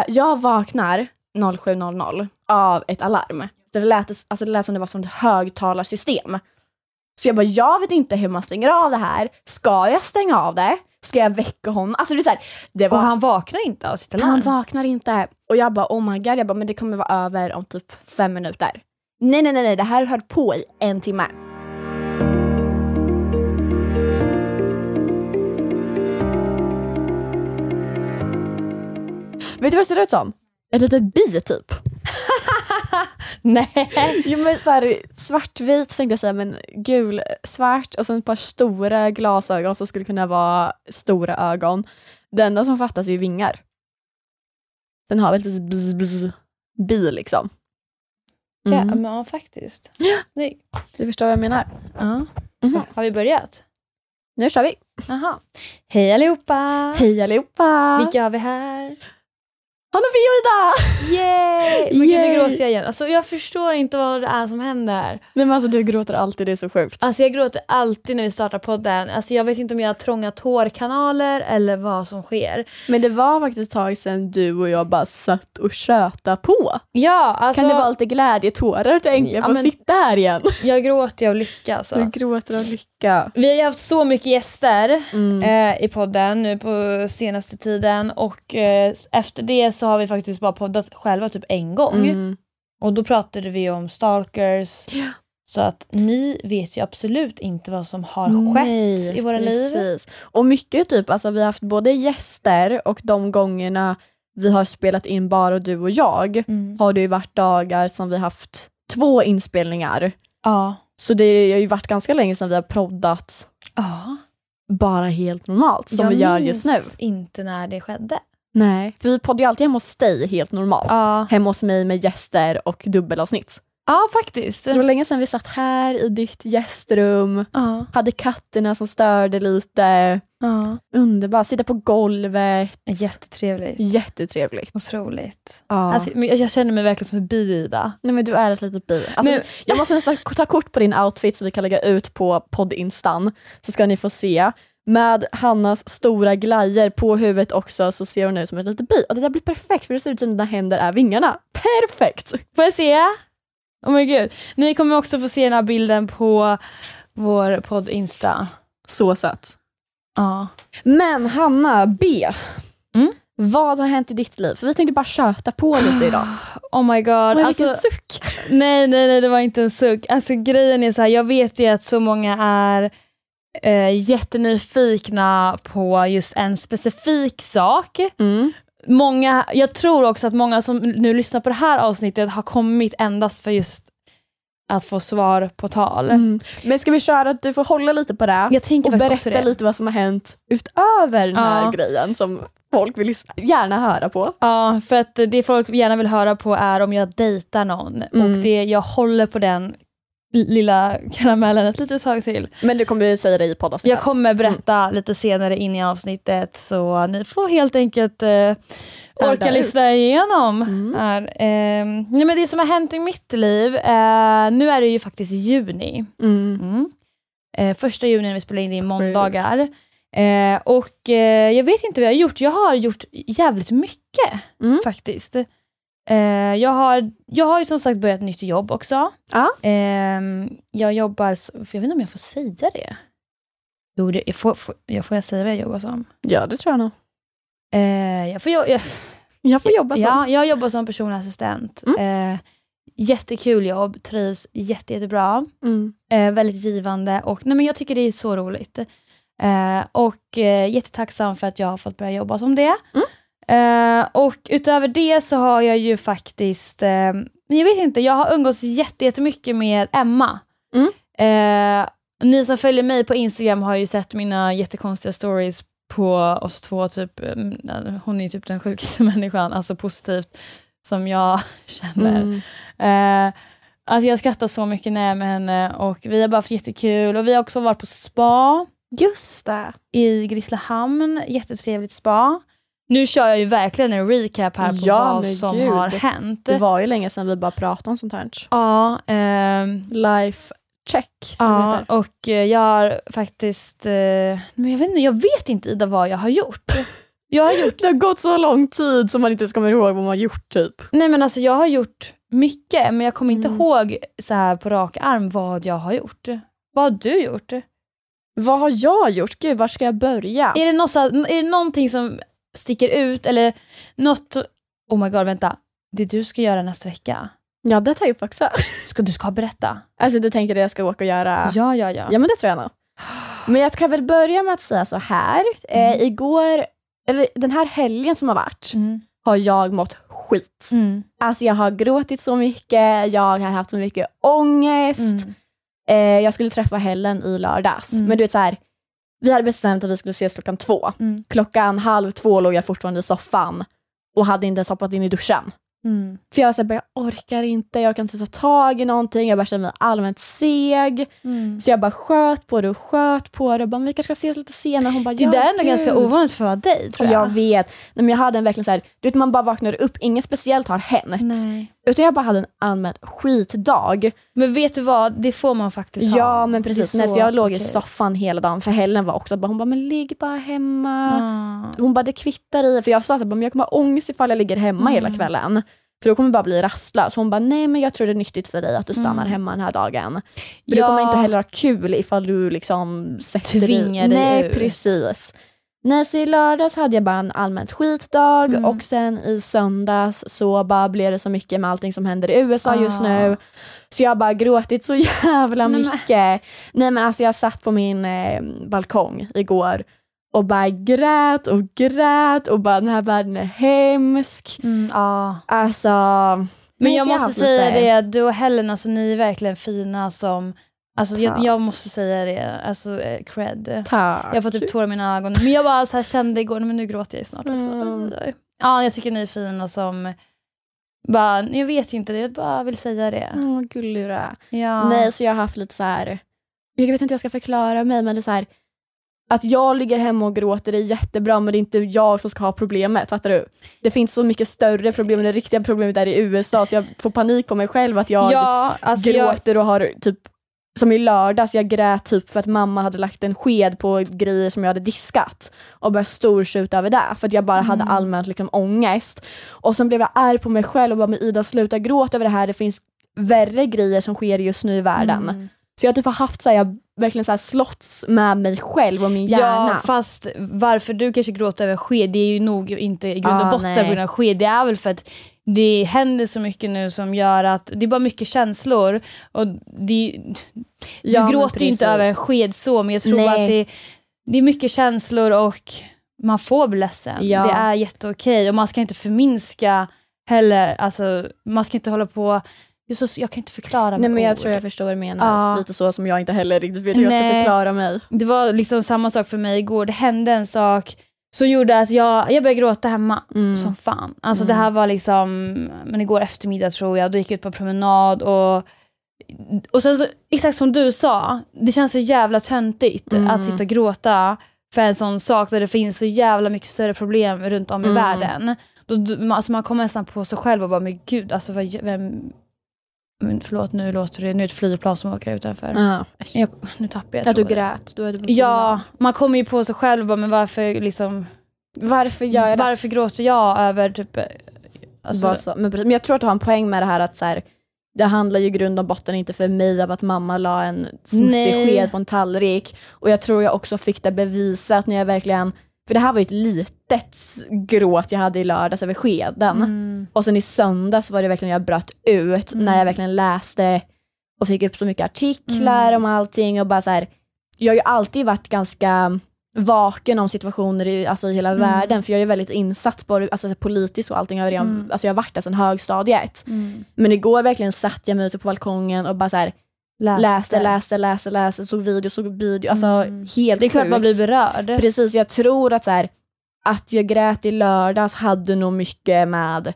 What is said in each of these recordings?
Eh, jag vaknar 07.00 av ett alarm. Det lät, alltså det lät som det var som ett högtalarsystem. Så jag bara, jag vet inte hur man stänger av det här. Ska jag stänga av det? Ska jag väcka honom? Alltså det är så här, det var Och han vaknar inte av sitt alarm? han vaknar inte. Och jag bara oh my god, jag bara, men det kommer vara över om typ fem minuter. Nej, nej, nej, nej, det här höll på i en timme. Vet du vad det ser ut som? Ett litet bi typ. Nej. Jo men så här, svartvit tänkte jag säga men gul, svart och sen ett par stora glasögon som skulle kunna vara stora ögon. Det enda som fattas är ju vingar. Den har väl lite bzz, bzz, bi liksom. Ja, Mm. men ja, faktiskt. Snygg. Du förstår vad jag menar? Ja. Mhm. Har vi börjat? Nu kör vi! Aha. Hej allihopa! Hej allihopa! Vilka har vi här? Hanna Fia och Ida! Yay! Men gud, nu gråter jag igen. Alltså, jag förstår inte vad det är som händer. Nej men alltså du gråter alltid, det är så sjukt. Alltså, jag gråter alltid när vi startar podden. Alltså, jag vet inte om jag har trånga tårkanaler eller vad som sker. Men det var faktiskt ett tag sedan du och jag bara satt och tjöta på. Ja, alltså, kan det vara lite glädjetårar att du äntligen Ja, får men- sitta här igen? jag gråter av lycka. Alltså. Du gråter av lycka. Vi har ju haft så mycket gäster Mm. eh, i podden nu på senaste tiden och eh, efter det så har vi faktiskt bara poddat själva typ en gång. Mm. Och då pratade vi om stalkers. Så att ni vet ju absolut inte vad som har skett Nej, i våra liv. precis. Och mycket typ, alltså vi har haft både gäster och de gångerna vi har spelat in bara du och jag Mm. har det ju varit dagar som vi haft två inspelningar. Ja. Så det har ju varit ganska länge sedan vi har proddat ja. bara helt normalt som jag vi gör just nu. minns inte när det skedde. Nej, för vi poddar ju alltid hemma hos dig helt normalt. Ja, Hemma hos mig med gäster och dubbelavsnitt. ja faktiskt. Så det var länge sedan vi satt här i ditt gästrum, Ja, hade katterna som störde lite. ja. Underbart, sitta på golvet. Jättetrevligt. Jättetrevligt. Otroligt. Ja. Alltså, men jag, känner mig verkligen som en bi Ida. Nej men du är ett litet bi. Alltså, Men- Jag måste nästan ta kort på din outfit så vi kan lägga ut på poddinstan. Så ska ni få se. Med Hannas stora glajer på huvudet också så ser hon ut som ett litet bi. Och det där blir perfekt för det ser ut som dina händer är vingarna. Perfekt! Får jag se? Oh my gud. Ni kommer också få se den här bilden på vår podd Insta. Så sött. Ja. Men Hanna B. Mm? Vad har hänt i ditt liv? För vi tänkte bara köta på lite idag. Oh my god. Oj, Alltså, vilken suck! nej, nej, nej, det var inte en suck. Alltså grejen är så här, jag vet ju att så många är eh, jättenyfikna på just en specifik sak. Mm. Många, jag tror också att många som nu lyssnar på det här avsnittet har kommit endast för just att få svar på tal. Mm. Men ska vi köra att du får hålla lite på det? Jag tänker och berätta lite vad som har hänt utöver den här Ja. grejen som folk vill gärna höra på. Ja, för att det folk gärna vill höra på är om jag dejtar någon. Mm. Och det, jag håller på den lilla karamellen ett litet tag till. Men du kommer ju säga det i poddavsnittet. Jag kommer berätta lite senare in i avsnittet så ni får helt enkelt eh, orka ut. lyssna igenom. Mm. Här. Eh, nej, men det som har hänt i mitt liv, eh, nu är det ju faktiskt juni. Mm. Mm. Eh, första juni när vi spelar in det i måndagar. Eh, och eh, jag vet inte vad jag har gjort. Jag har gjort jävligt mycket Mm. faktiskt. Eh, jag, har, jag har ju som sagt börjat nytt jobb också. Ja. Ehm, jag jobbar, s- för jag vet inte om jag får säga det. Jo, det, jag får, får, jag får jag säga vad jag jobbar som? ja, det tror jag nog. Eh, jag, får, jo- jag, Jag får jobba så. ja, jag jobbar som personlig assistent. Mm. Eh, jättekul jobb, trivs jätte, jättebra. Mm. Eh, väldigt givande och nej, men jag tycker det är så roligt. Eh, och eh, jättetacksam för att jag har fått börja jobba som det. Eh, och utöver det så har jag ju faktiskt, eh, jag vet inte, jag har umgåtts jätte- jättemycket med Emma. Mm. Eh, ni som följer mig på Instagram har ju sett mina jättekonstiga stories på oss två. Typ, hon är ju typ den sjukaste människan, alltså positivt, som jag känner. Mm. Alltså jag skrattar så mycket när jag är med henne och vi har bara haft jättekul. Och vi har också varit på spa Just det. i Grisslehamn. Jättetrevligt spa. Nu kör jag ju verkligen en recap här på Ja, vad som gud. har hänt. Det var ju länge sedan vi bara pratade om sånt här. Ja, ehm, Life check. ja och eh, jag har faktiskt... Eh, men jag, vet inte, jag vet inte Ida vad jag har gjort. Jag har gjort, Det har gått så lång tid som man inte ens kommer ihåg vad man har gjort typ. nej men alltså jag har gjort mycket men jag kommer inte Mm. ihåg så här på rak arm vad jag har gjort. Vad har du gjort? Vad har jag gjort? Gud, var ska jag börja? Är det, något, är det någonting som sticker ut eller något, oh my god vänta, det du ska göra nästa vecka, Ja, det tar jag upp också. ska du ska berätta? Alltså du tänkte att jag ska åka och göra... Ja ja ja. Ja men det tror jag nog. Men jag kan väl börja med att säga så här. Eh, igår, eller den här helgen som har varit, Mm. har jag mått skit. Mm. Alltså jag har gråtit så mycket, jag har haft så mycket ångest. Mm. Eh, jag skulle träffa Helen i lördags. Mm. Men du vet så här, vi hade bestämt att vi skulle ses klockan två. Mm. Klockan halv två låg jag fortfarande i soffan och hade inte ens hoppat in i duschen. Mm. För jag var så här, bara, jag orkar inte, jag kan inte ta tag i någonting, jag bara känner mig allmänt seg. Mm. Så jag bara sköt på det och sköt på det och bara, vi kanske ska ses lite senare. Hon bara, Det ja, där är ändå ganska ovanligt för dig tror Och jag. jag vet. Nej, men jag hade en verkligen så här, du vet man bara vaknar upp, inget speciellt har hänt. Nej. Utan jag bara hade en allmän skitdag. Men vet du vad, det får man faktiskt ha. Ja men precis, Nej, så jag låg i okej. soffan hela dagen för Helen var också bara, hon bara, men ligg bara hemma. Ah. Hon bara, det kvittar i. För jag sa så här, bara, men jag kommer ha ångest ifall jag ligger hemma hela Mm. kvällen. För då kommer jag bara bli rastlös. Hon bara, nej men jag tror det är nyttigt för dig att du stannar Mm. hemma den här dagen. För Ja. du kommer inte heller ha kul ifall du liksom sätter Tvingar dig Nej ut. precis. Nej så i lördags hade jag bara en allmänt skitdag Mm. och sen i söndags så bara blev det så mycket med allting som händer i USA just Ah. nu. Så jag har bara gråtit så jävla Nej, men- mycket. Nej men alltså jag satt på min eh, balkong igår och bara grät och grät och bara den här världen är hemsk. Mm, ja. Alltså. Men jag så måste säga lite- det, du och Helen, alltså, ni är verkligen fina som... Alltså, jag, jag måste säga det, alltså eh, cred. Tack. Jag får typ tårar i mina ögon. Men jag bara så här kände igår, men nu gråter jag snart också. Mm. Ja, jag tycker ni är fina som... Bara, jag vet inte, jag bara vill säga det. Åh, vad gullig du är. Ja. Nej, så jag har haft lite så här. Jag vet inte hur jag ska förklara mig, men det är så här. Att jag ligger hemma och gråter är jättebra, men det är inte jag som ska ha problemet. Fattar du? Det finns så mycket större problem. Det riktiga problemet är i USA, så jag får panik på mig själv att jag ja, alltså jag, gråter och har typ som i lördags, jag grät typ för att mamma hade lagt en sked på grejer som jag hade diskat och började stortjuta över det för att jag bara hade Mm. allmänt liksom ångest. Och sen blev jag arg på mig själv och bara men Ida sluta gråta över det här, det finns värre grejer som sker just nu i världen. Mm. Så jag typ har haft så här, jag verkligen så här slåtts med mig själv och min hjärna. Ja, fast varför du kanske gråter över sked, det är ju nog inte i grund och Ah, botten på grund av sked. Det är väl för att det händer så mycket nu som gör att det är bara mycket känslor. Och det, du Ja, gråter ju inte över en sked så, men jag tror Nej. att det, det är mycket känslor och man får bli ledsen. Ja. Det är jätteokej och man ska inte förminska heller, alltså man ska inte hålla på så, jag kan inte förklara Nej med men jag ord. tror jag förstår vad du menar. Ja. Lite så som jag inte heller riktigt vet hur jag ska Nej. förklara mig. Det var liksom samma sak för mig igår. Det hände en sak som gjorde att jag, jag började gråta hemma. Mm. Som fan. Alltså Mm. det här var liksom, men igår eftermiddag tror jag, då gick jag ut på en promenad och och sen så, exakt som du sa, det känns så jävla töntigt Mm. att sitta och gråta för en sån sak där det finns så jävla mycket större problem runt om i Mm. världen. Då, alltså man kommer nästan på sig själv och bara, men gud, alltså vem... Men förlåt, nu låter det, nu är det ett flygplan som åker utanför. Ja. Jag, nu tappar jag Att du tråden. grät. Då är du Ja, man kommer ju på sig själv men varför liksom, Varför gör jag det? varför gråter jag över typ, alltså, Vad så, men, men jag tror att du har en poäng med det här att så här, det handlar ju i grund och botten inte för mig av att mamma la en smutsig sked på en tallrik. Och jag tror jag också fick det bevisat när jag verkligen, för det här var ju ett litet gråt jag hade i lördags över skeden. mm, Och sen i söndags var det verkligen jag bröt ut Mm. när jag verkligen läste och fick upp så mycket artiklar Mm. om allting och bara så här, jag har ju alltid varit ganska vaken om situationer i, alltså, i hela Mm. världen för jag är väldigt insatt på alltså, politiskt och allting. Jag har, redan, Mm. alltså, jag har varit där sedan högstadiet. mm, Men igår verkligen satt jag mig ute på balkongen och bara så här, läste, läste, läste, läste, såg video, såg video. Alltså Mm. helt Det är klart man blir berörd. Precis, jag tror att så här, att jag grät i lördags hade nog mycket med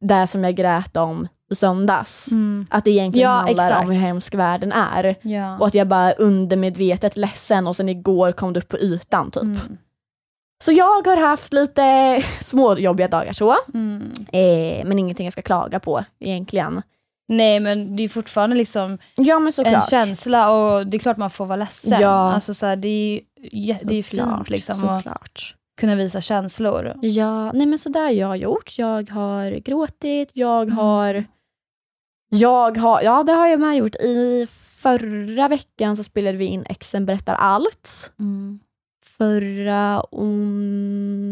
det som jag grät om i söndags. Mm. Att det egentligen Ja, handlar exakt. om hur hemsk världen är. Ja. Och att jag bara undermedvetet ledsen och sen igår kom det upp på ytan typ. Mm. Så jag har haft lite små jobbiga dagar så. Mm. Eh, men ingenting jag ska klaga på egentligen. Nej men det är fortfarande liksom Ja en känsla och det är klart man får vara ledsen. Ja. Alltså, så här, det är ju det är fint liksom. Såklart. kunna visa känslor. Ja, nej men sådär jag har gjort. Jag har gråtit, jag Mm. har... Jag har, ja det har jag med gjort. I förra veckan så spelade vi in Exen berättar allt. Mm. Förra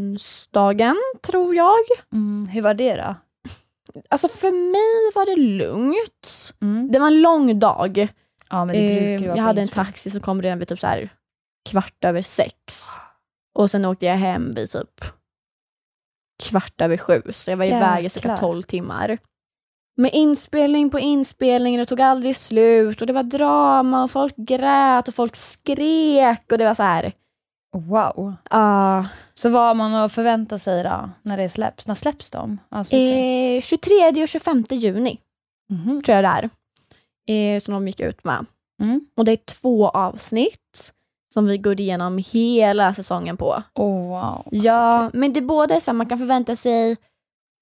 onsdagen tror jag. Mm. Hur var det då? Alltså för mig var det lugnt. Mm. Det var en lång dag. Ja, men det brukar ju Eh, vara jag hade en taxi som kom redan vid typ så här kvart över sex. Och sen åkte jag hem vid typ kvart över sju. Så jag var iväg i cirka. 12 timmar. Med inspelning på inspelning, det tog aldrig slut och det var drama och folk grät och folk skrek och det var så här. Wow. ah, Så vad har man att förvänta sig då när det släpps? När släpps de? Alltså, eh, 23 och 25 juni Mhm. tror jag det är. Eh, som de gick ut med. Mm. Och det är två avsnitt som vi går igenom hela säsongen på. Oh, wow. Ja, men det är både så man kan förvänta sig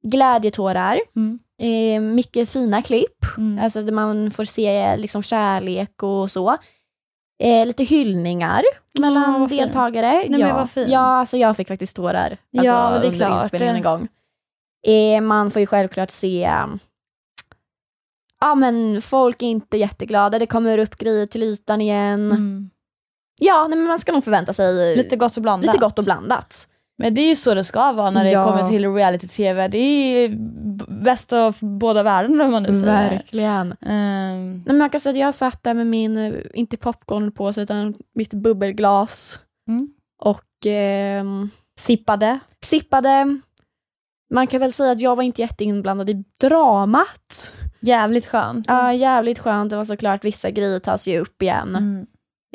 glädjetårar, Mm. eh, mycket fina klipp, Mm. alltså där man får se liksom kärlek och så. Eh, lite hyllningar mellan fint. deltagare. men ja. vad fint. ja, alltså jag fick faktiskt tårar alltså, Ja, det är under klart. inspelningen en gång. Eh, man får ju självklart se Ja men folk är inte jätteglada, det kommer upp grejer till ytan igen. Mm. Ja, nej, men man ska nog förvänta sig Lite gott och blandat. lite gott och blandat. Men det är ju så det ska vara när det Ja. kommer till reality-tv. Det är bäst av båda världarna om man nu säger. Verkligen. Nej, men jag kan säga att jag satt där med min, eh, inte popcorn på sig utan mitt bubbelglas Mm. och ehm, sippade. sippade. Man kan väl säga att jag var inte jätteinblandad i dramat. Jävligt skönt. Ja, jävligt skönt. Det var såklart vissa grejer tas ju upp igen. Mm.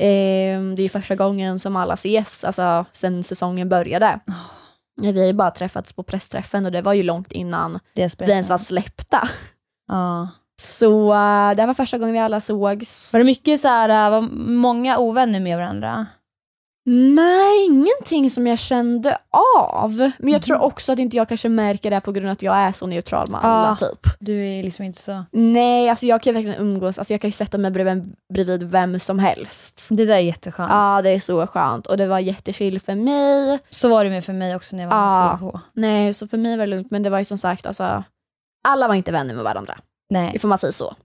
Ehm, det är första gången som alla ses, alltså sen säsongen började. Vi har ju bara träffats på pressträffen och det var ju långt innan vi ens var släppta. Ja. Så eh, det här var första gången vi alla sågs. Var det mycket så här, äh, var många ovänner med varandra? Nej, ingenting som jag kände av. Men jag tror Mhm. också att inte jag kanske märker det på grund av att jag är så neutral med alla Ah. typ. Du är liksom inte så... Nej, alltså jag kan verkligen umgås, alltså jag kan sätta mig bredvid, bredvid vem som helst. Det där är jätteskönt. Ja, det är så skönt och det var jättechill för mig. Så var det med för mig också när jag var med på. Nej, så för mig var det lugnt men det var ju som sagt alltså alla var inte vänner med varandra. Nej. Får man säga så?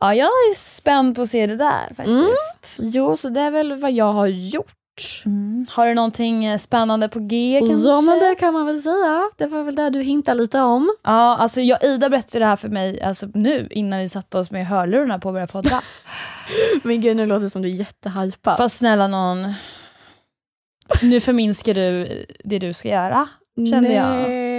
Ja, jag är spänd på att se det där faktiskt. Jo, så det är väl vad jag har gjort. Mm. Har du någonting eh, spännande på G kanske? Ja, men det kan man väl säga. Det var väl det du hintade lite om. Ja, alltså jag, Ida berättade det här för mig alltså, nu innan vi satte oss med hörlurarna på att börja podda. Men gud, nu låter det som du är jättehypad. Fast snälla någon, nu förminskar du det du ska göra. kände jag.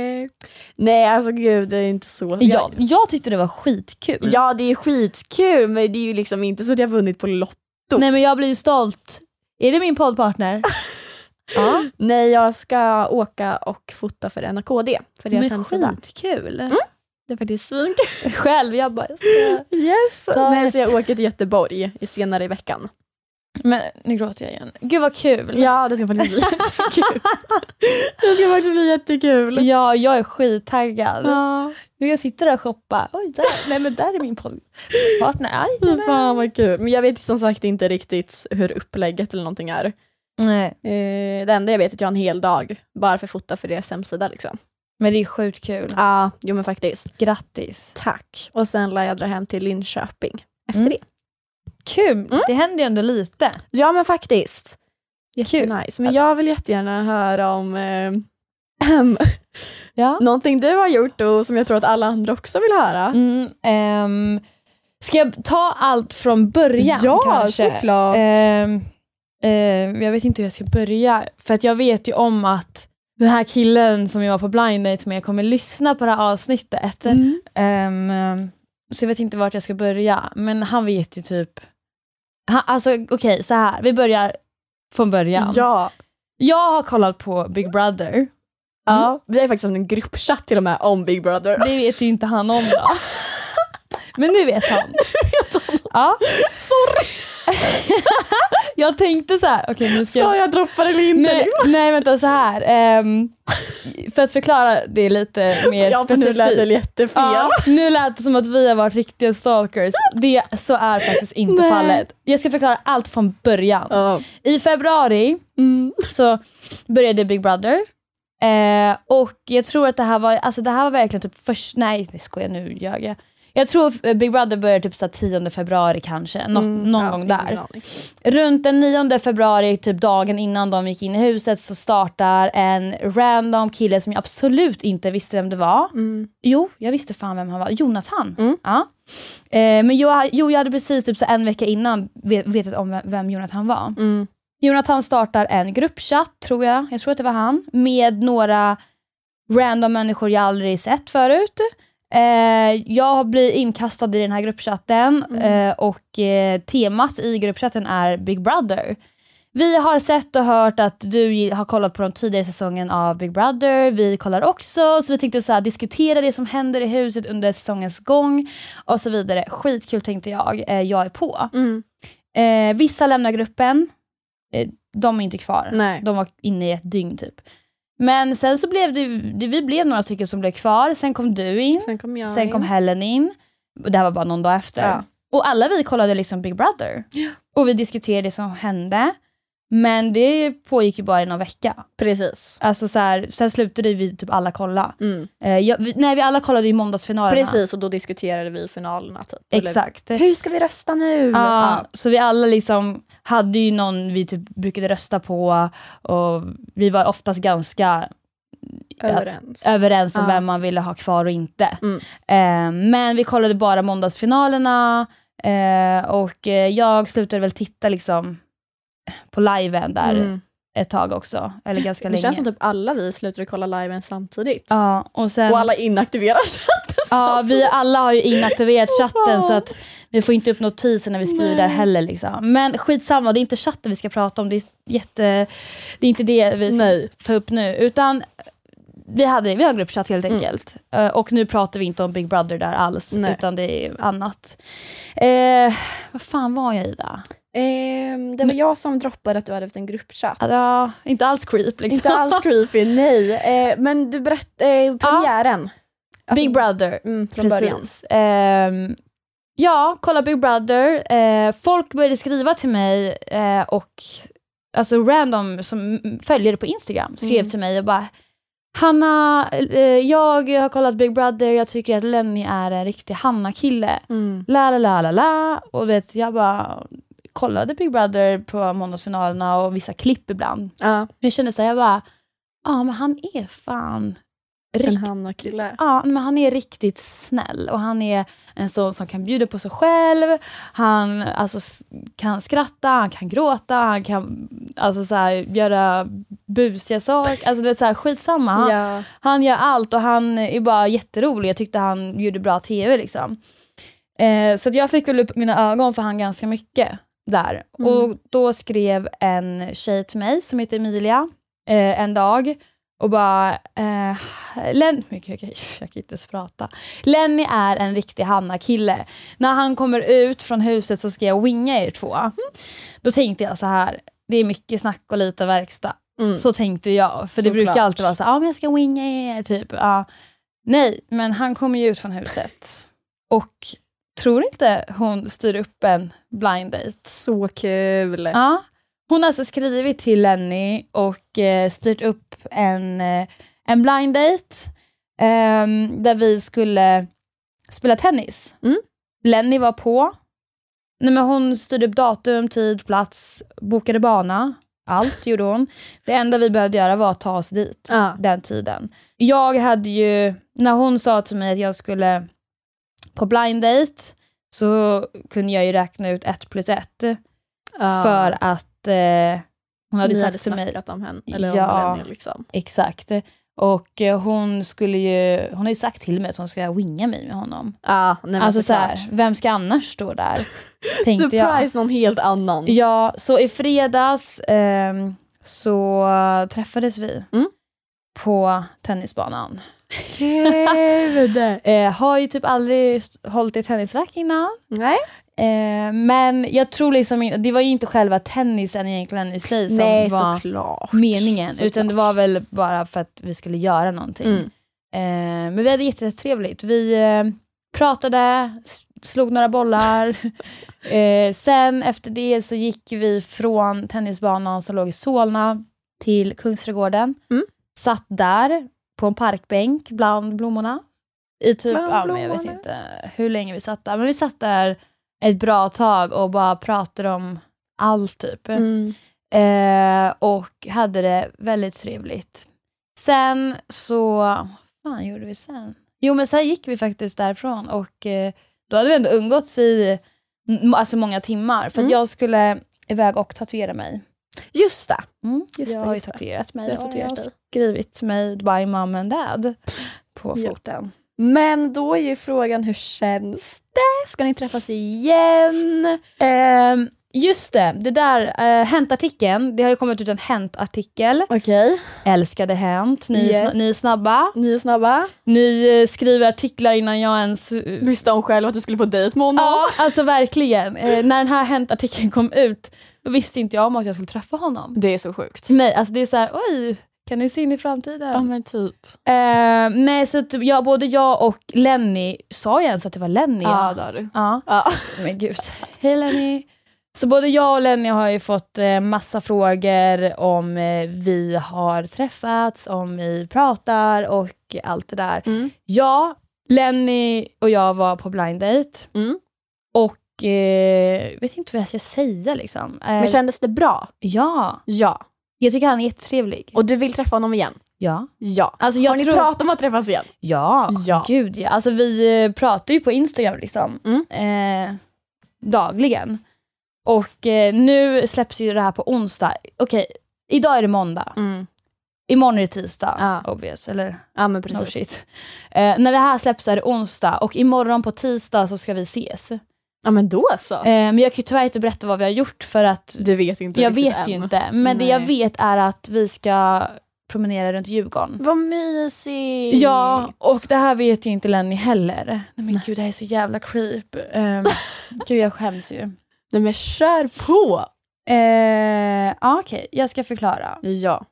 Nej. Alltså gud, det är inte så. Jag, jag tyckte det var skitkul. Ja, det är skitkul, men det är ju liksom inte så att jag har vunnit på Lotto. Nej men jag blir ju stolt. Är det min poddpartner? ja. Nej, jag ska åka och fota för NAKD, för deras Men skitkul. Det är faktiskt svinkul. Själv, jag bara, jag ska... Yes. Ta Nej, ett- så jag åker till Göteborg senare i veckan. Men nu gråter jag igen. Gud vad kul. Ja, det ska faktiskt bli jättekul. det ska faktiskt bli jättekul. Ja, jag är skittaggad. Ja, Nu jag sitter där och shoppar. Oj, där. Nej men där är min poddpartner. Aj, fy fan vad kul. Men jag vet som sagt inte riktigt hur upplägget eller någonting är. Nej. Eh, det enda jag vet är att jag har en hel dag bara för att fota för deras hemsida. Liksom. Men det är sjukt kul. Ja, jo men faktiskt. Grattis. Tack. Och sen lär jag dra hem till Linköping efter Mm. det. Kul. Det händer ju ändå lite. Ja men faktiskt. Jättenice. Men jag vill jättegärna höra om eh, Ja. någonting du har gjort och som jag tror att alla andra också vill höra. Mm, ehm, ska jag ta allt från början ja, kanske? såklart. Ehm, ehm, jag vet inte hur jag ska börja. För att jag vet ju om att den här killen som jag var på blind date med kommer lyssna på det här avsnittet. Mm. Ehm, så jag vet inte vart jag ska börja. Men han vet ju typ... Han, alltså okej, så här. Vi börjar från början. Ja. Jag har kollat på Big Brother. ja. Vi har faktiskt en gruppchatt till och med om Big Brother. Det vet ju inte han om då. Men nu vet han. Ja. Sorry. jag tänkte så här, okej nu ska jag... Ska jag droppa det eller inte? Nej, nej vänta så här. ehm, för att förklara det lite mer ja, för nu lät det specifikt. jättefel. Ja, nu lät det som att vi har varit riktiga stalkers. Det, så är faktiskt inte Nej. fallet. Jag ska förklara allt från början. Ja. I februari Mm. så började Big Brother. Eh, och jag tror att det här var, alltså det här var verkligen typ först, nej det skojar nu ljög jag. Jag tror Big Brother började typ så här 10 februari kanske, något, Mm, någon ja, gång där. Runt den 9 februari, typ dagen innan de gick in i huset, så startar en random kille som jag absolut inte visste vem det var. Mm. Jo, jag visste fan vem han var. Jonathan. Mm. Ja. Eh, men jag, jo, jag hade precis typ så en vecka innan vet- vetat om vem- vem Jonathan var. Mm. Jonathan startar en gruppchatt, tror jag, jag tror att det var han, med några random människor jag aldrig sett förut. Eh, jag blir inkastad i den här gruppchatten Mm. eh, och eh, temat i gruppchatten är Big Brother. Vi har sett och hört att du har kollat på de tidigare säsongen av Big Brother. Vi kollar också, så vi tänkte så här, diskutera det som händer i huset under säsongens gång och så vidare. Skitkul tänkte jag. Eh, jag är på. Mm. Eh, vissa lämnar gruppen. Eh, de är inte kvar. Nej. De var inne i ett dygn typ. Men sen så blev det, det vi blev några stycken som blev kvar. Sen kom du in. Sen kom jag Sen kom in. Helen in. Och Det här var bara någon dag efter. Ja. Och alla vi kollade liksom Big Brother. Och vi diskuterade det som hände. Men det pågick ju bara i någon vecka. Precis. Alltså så här, sen slutade vi typ alla kolla. Mm. Eh, jag, vi, nej, vi alla kollade ju måndagsfinalerna. Precis, och då diskuterade vi finalerna. Typ. Eller, Exakt. Hur ska vi rösta nu? Ja, så vi alla liksom hade ju någon vi typ brukade rösta på och vi var oftast ganska överens. överens om Ja. vem man ville ha kvar och inte. Mm. Eh, men vi kollade bara måndagsfinalerna eh, och eh, jag slutade väl titta liksom på liven där Mm. ett tag också, eller ganska Det länge. känns som typ alla vi slutade kolla liven samtidigt. Ja, och sen... Och alla inaktiverar chatten Ja, vi alla har ju inaktiverat chatten så att vi får inte upp notiser när vi skriver Nej. där heller. Liksom. Men skitsamma, det är inte chatten vi ska prata om. Det är, jätte, det är inte det vi ska Nej. ta upp nu. Utan vi, hade, vi har gruppchatt helt Mm. enkelt. Eh, och nu pratar vi inte om Big Brother där alls, Nej. utan det är annat. Eh, vad fan var jag i där? Ehm, det var jag som droppade att du hade haft en gruppchatt. Ja, inte alls creep liksom. Inte alls creepy, nej. Eh, men du berättade eh, premiären. Alltså, Big Brother. Mm, från början. Precis. Ehm, ja, kolla Big Brother. Eh, folk började skriva till mig eh, och alltså random som följer det på Instagram skrev Mm. till mig och bara Hanna, eh, jag har kollat Big Brother, jag tycker att Lenny är en riktig Hanna-kille. Mm. La la la la la. Och vet, jag bara kollade Big Brother på måndagsfinalerna och vissa klipp ibland. Ja, Jag kände så här, jag bara, ja men han är fan riktigt Hanna-kille. Ja, men han är riktigt snäll och han är en sån som kan bjuda på sig själv. Han alltså, kan skratta, han kan gråta, han kan alltså, så här, göra busiga saker. Alltså, det är så här, skitsamma. Han, Ja. han gör allt och han är bara jätterolig. Jag tyckte han gjorde bra tv. Liksom. Eh, så jag fick väl upp mina ögon för han ganska mycket där. Mm. Och då skrev en tjej till mig som heter Emilia eh, en dag och bara eh, Len jag, kan- jag kan inte ens prata. Lenny är en riktig Hanna-kille. När han kommer ut från huset så ska jag winga er två. Då tänkte jag så här, det är mycket snack och lite verkstad. Mm. Så tänkte jag. För det Såklart. brukar alltid vara så ja men jag ska winga er, typ. Ja. Nej, men han kommer ju ut från huset. Och tror inte hon styr upp en blind date. Så kul. Ja. Hon har alltså skrivit till Lenny och eh, styrt upp en, eh, en blind date ehm, där vi skulle spela tennis. Mm. Lenny var på. Nej, men hon styrde upp datum, tid, plats, bokade bana. Allt gjorde hon. Det enda vi behövde göra var att ta oss dit Ja. den tiden. Jag hade ju, när hon sa till mig att jag skulle på blind date så kunde jag ju räkna ut ett plus ett Ja. för att eh, hon hade Ni sagt till mig, om henne. Eller Ja. om Lenny liksom. exakt, och eh, hon skulle ju, hon har ju sagt till mig att hon ska winga mig med honom. Ja, nej, alltså så här, vem ska annars stå där? Tänkte Surprise någon helt annan. jag. Ja, så i fredags ehm, så träffades vi Mm. På tennisbanan. Gud. Eh, har ju typ aldrig hållit i tennisrack innan. Nej. Eh, men jag tror liksom det var ju inte själva tennisen egentligen i sig som Nej var såklart. meningen. Såklart. Utan det var väl bara för att vi skulle göra någonting. Mm. Eh, men vi hade jättetrevligt. Vi eh, pratade, slog några bollar. eh, sen efter det så gick vi från tennisbanan som låg i Solna till Kungsträdgården. Mm. Satt där på en parkbänk bland blommorna. I typ, Bland ja, men jag vet blommorna. inte hur länge vi satt där. Men vi satt där ett bra tag och bara pratade om allt typ. Mm. Eh, och hade det väldigt trevligt. Sen så, vad fan gjorde vi sen? Jo men sen gick vi faktiskt därifrån och eh, då hade vi ändå umgåtts i alltså många timmar för Mm. jag skulle iväg och tatuera mig. Just det. Mm, Just jag det, har ju tatuerat mig Du har jag tatuerat har dig. skrivit Made by mom and dad på Ja. foten. Men då är ju frågan hur känns det? Ska ni träffas igen? Ehm, just det, det där uh, Hänt-artikeln, det har ju kommit ut en Hänt-artikel. Okej, Älskade Hänt, ni, Yes. ni är snabba. ni är snabba. Ni eh, skriver artiklar innan jag ens... eh, Visste hon själv att du skulle på dejt med honom? Ja, alltså verkligen. Eh, när den här Hänt-artikeln kom ut, då visste inte jag om att jag skulle träffa honom. Det är så sjukt. Nej, alltså det är så här, oj, kan ni se in i framtiden? Ja men typ. Eh, nej, så att jag, både jag och Lenny, sa jag ens att det var Lenny? Ja det har du. ja. Ja. Men gud. Hej Lenny. Så både jag och Lenny har ju fått eh, massa frågor om eh, vi har träffats, om vi pratar och allt det där. Mm. Ja, Lenny och jag var på blind date Mm. och eh, vet inte vad jag ska säga liksom. Eh, Men kändes det bra? ja, Ja. jag tycker han är jättetrevlig. Och du vill träffa honom igen? Ja. Ja. Alltså jag har ni tror... pratat om att träffas igen? Ja, Ja. gud ja. Alltså vi eh, pratar ju på Instagram liksom. Mm. Eh, dagligen. Och eh, nu släpps ju det här på onsdag. Okej, idag är det måndag. Mm. Imorgon är det tisdag. Ja. Obvious, eller Ja men no precis. shit. Eh, när det här släpps är det onsdag och imorgon på tisdag så ska vi ses. Eh, Ja men då så. men jag kan ju tyvärr inte berätta vad vi har gjort för att Du vet inte jag vet ju än. inte. Men det jag Nej. vet är att vi ska promenera runt Djurgården. Vad mysigt. Ja, och det här vet ju inte Lenny heller. Nej men gud, det här är så jävla creep. Um, gud, jag skäms ju. Nej men kör på. Eh, ja, Okej, jag ska förklara. Ja.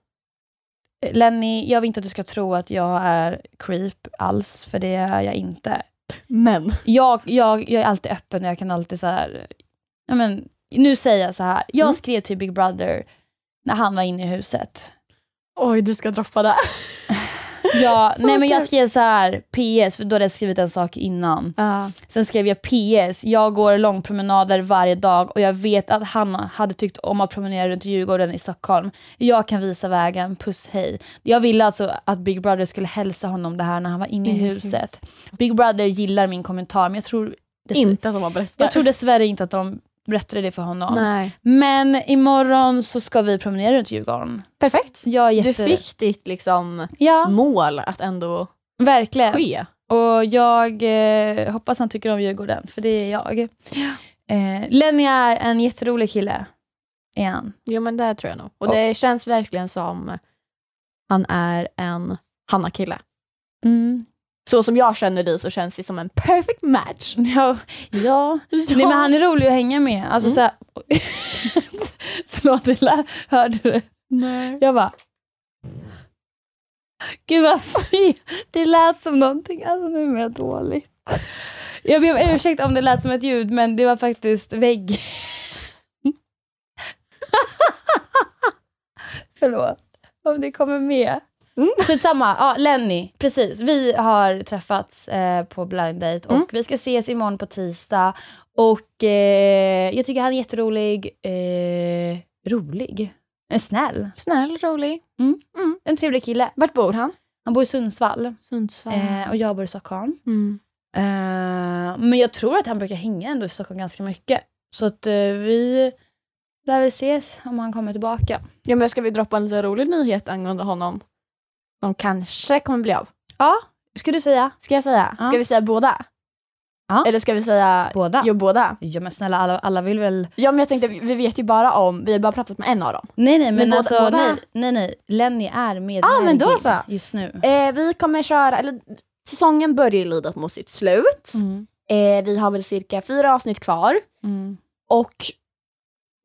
Lenny, jag vill inte att du ska tro att jag är creep alls, för det är jag inte. Men. Jag, jag, jag är alltid öppen och jag kan alltid så här... Ja, men, nu säger jag så här. Jag Mm. skrev till Big Brother när han var inne i huset. Oj du ska droppa det. Ja, Så nej men jag skrev så här PS, för då hade jag skrivit en sak innan. Ja. Sen skrev jag PS, jag går långpromenader varje dag och jag vet att han hade tyckt om att promenera runt Djurgården i Stockholm. Jag kan visa vägen, puss hej. Jag ville alltså att Big Brother skulle hälsa honom det här när han var inne i i huset. Big Brother gillar min kommentar men jag tror, Inte som har berättat. jag tror dessvärre inte att de berättade det för honom. Nej. Men imorgon så ska vi promenera runt Djurgården. Perfekt. Jag är Du jätte... fick ditt liksom Ja, mål att ändå verkligen. ske. Och jag eh, hoppas han tycker om Djurgården, för det är jag. Eh, Lenny är en jätterolig kille. Är han. Jo men det tror jag nog. Och Och- det känns verkligen som han är en Hanna-kille. Mm. Så som jag känner dig så känns det som en perfect match. Ja. ja. Nej, men han är rolig att hänga med. Alltså, Mm. så här... Förlåt, lät, hörde du? Nej. Jag bara... Gud vad sy- Det lät som någonting. Alltså nu mår jag dåligt. Jag ber om ursäkt om det lät som ett ljud men det var faktiskt vägg. Förlåt om det kommer med. Mm. Skitsamma, ja, Lenny, precis. Vi har träffats eh, på blind date och Mm. vi ska ses imorgon på tisdag. Och eh, jag tycker han är jätterolig. Eh, rolig? En snäll. Snäll, rolig. En trevlig kille. Vart bor han? Han bor i Sundsvall Sundsvall. eh, och jag bor i Stockholm. Mm. Eh, men jag tror att han brukar hänga ändå i Stockholm ganska mycket. Så att eh, vi lär väl ses om han kommer tillbaka. Ja, men ska vi droppa en lite rolig nyhet angående honom? Som kanske kommer bli av. Ja, ska du säga? Ska jag säga? Ja. Ska vi säga båda? Ja. Eller ska vi säga Båda? Jo, båda. Ja men snälla, alla, alla vill väl... Ja, men jag tänkte, vi vet ju bara om, vi har bara pratat med en av dem. Nej nej men, Men båda- alltså båda- nej, nej nej. Lenny är med Ah, men då så. just nu. Eh, vi kommer köra, eller säsongen börjar lida mot sitt slut. Mm. Eh, vi har väl cirka fyra avsnitt kvar Mm. och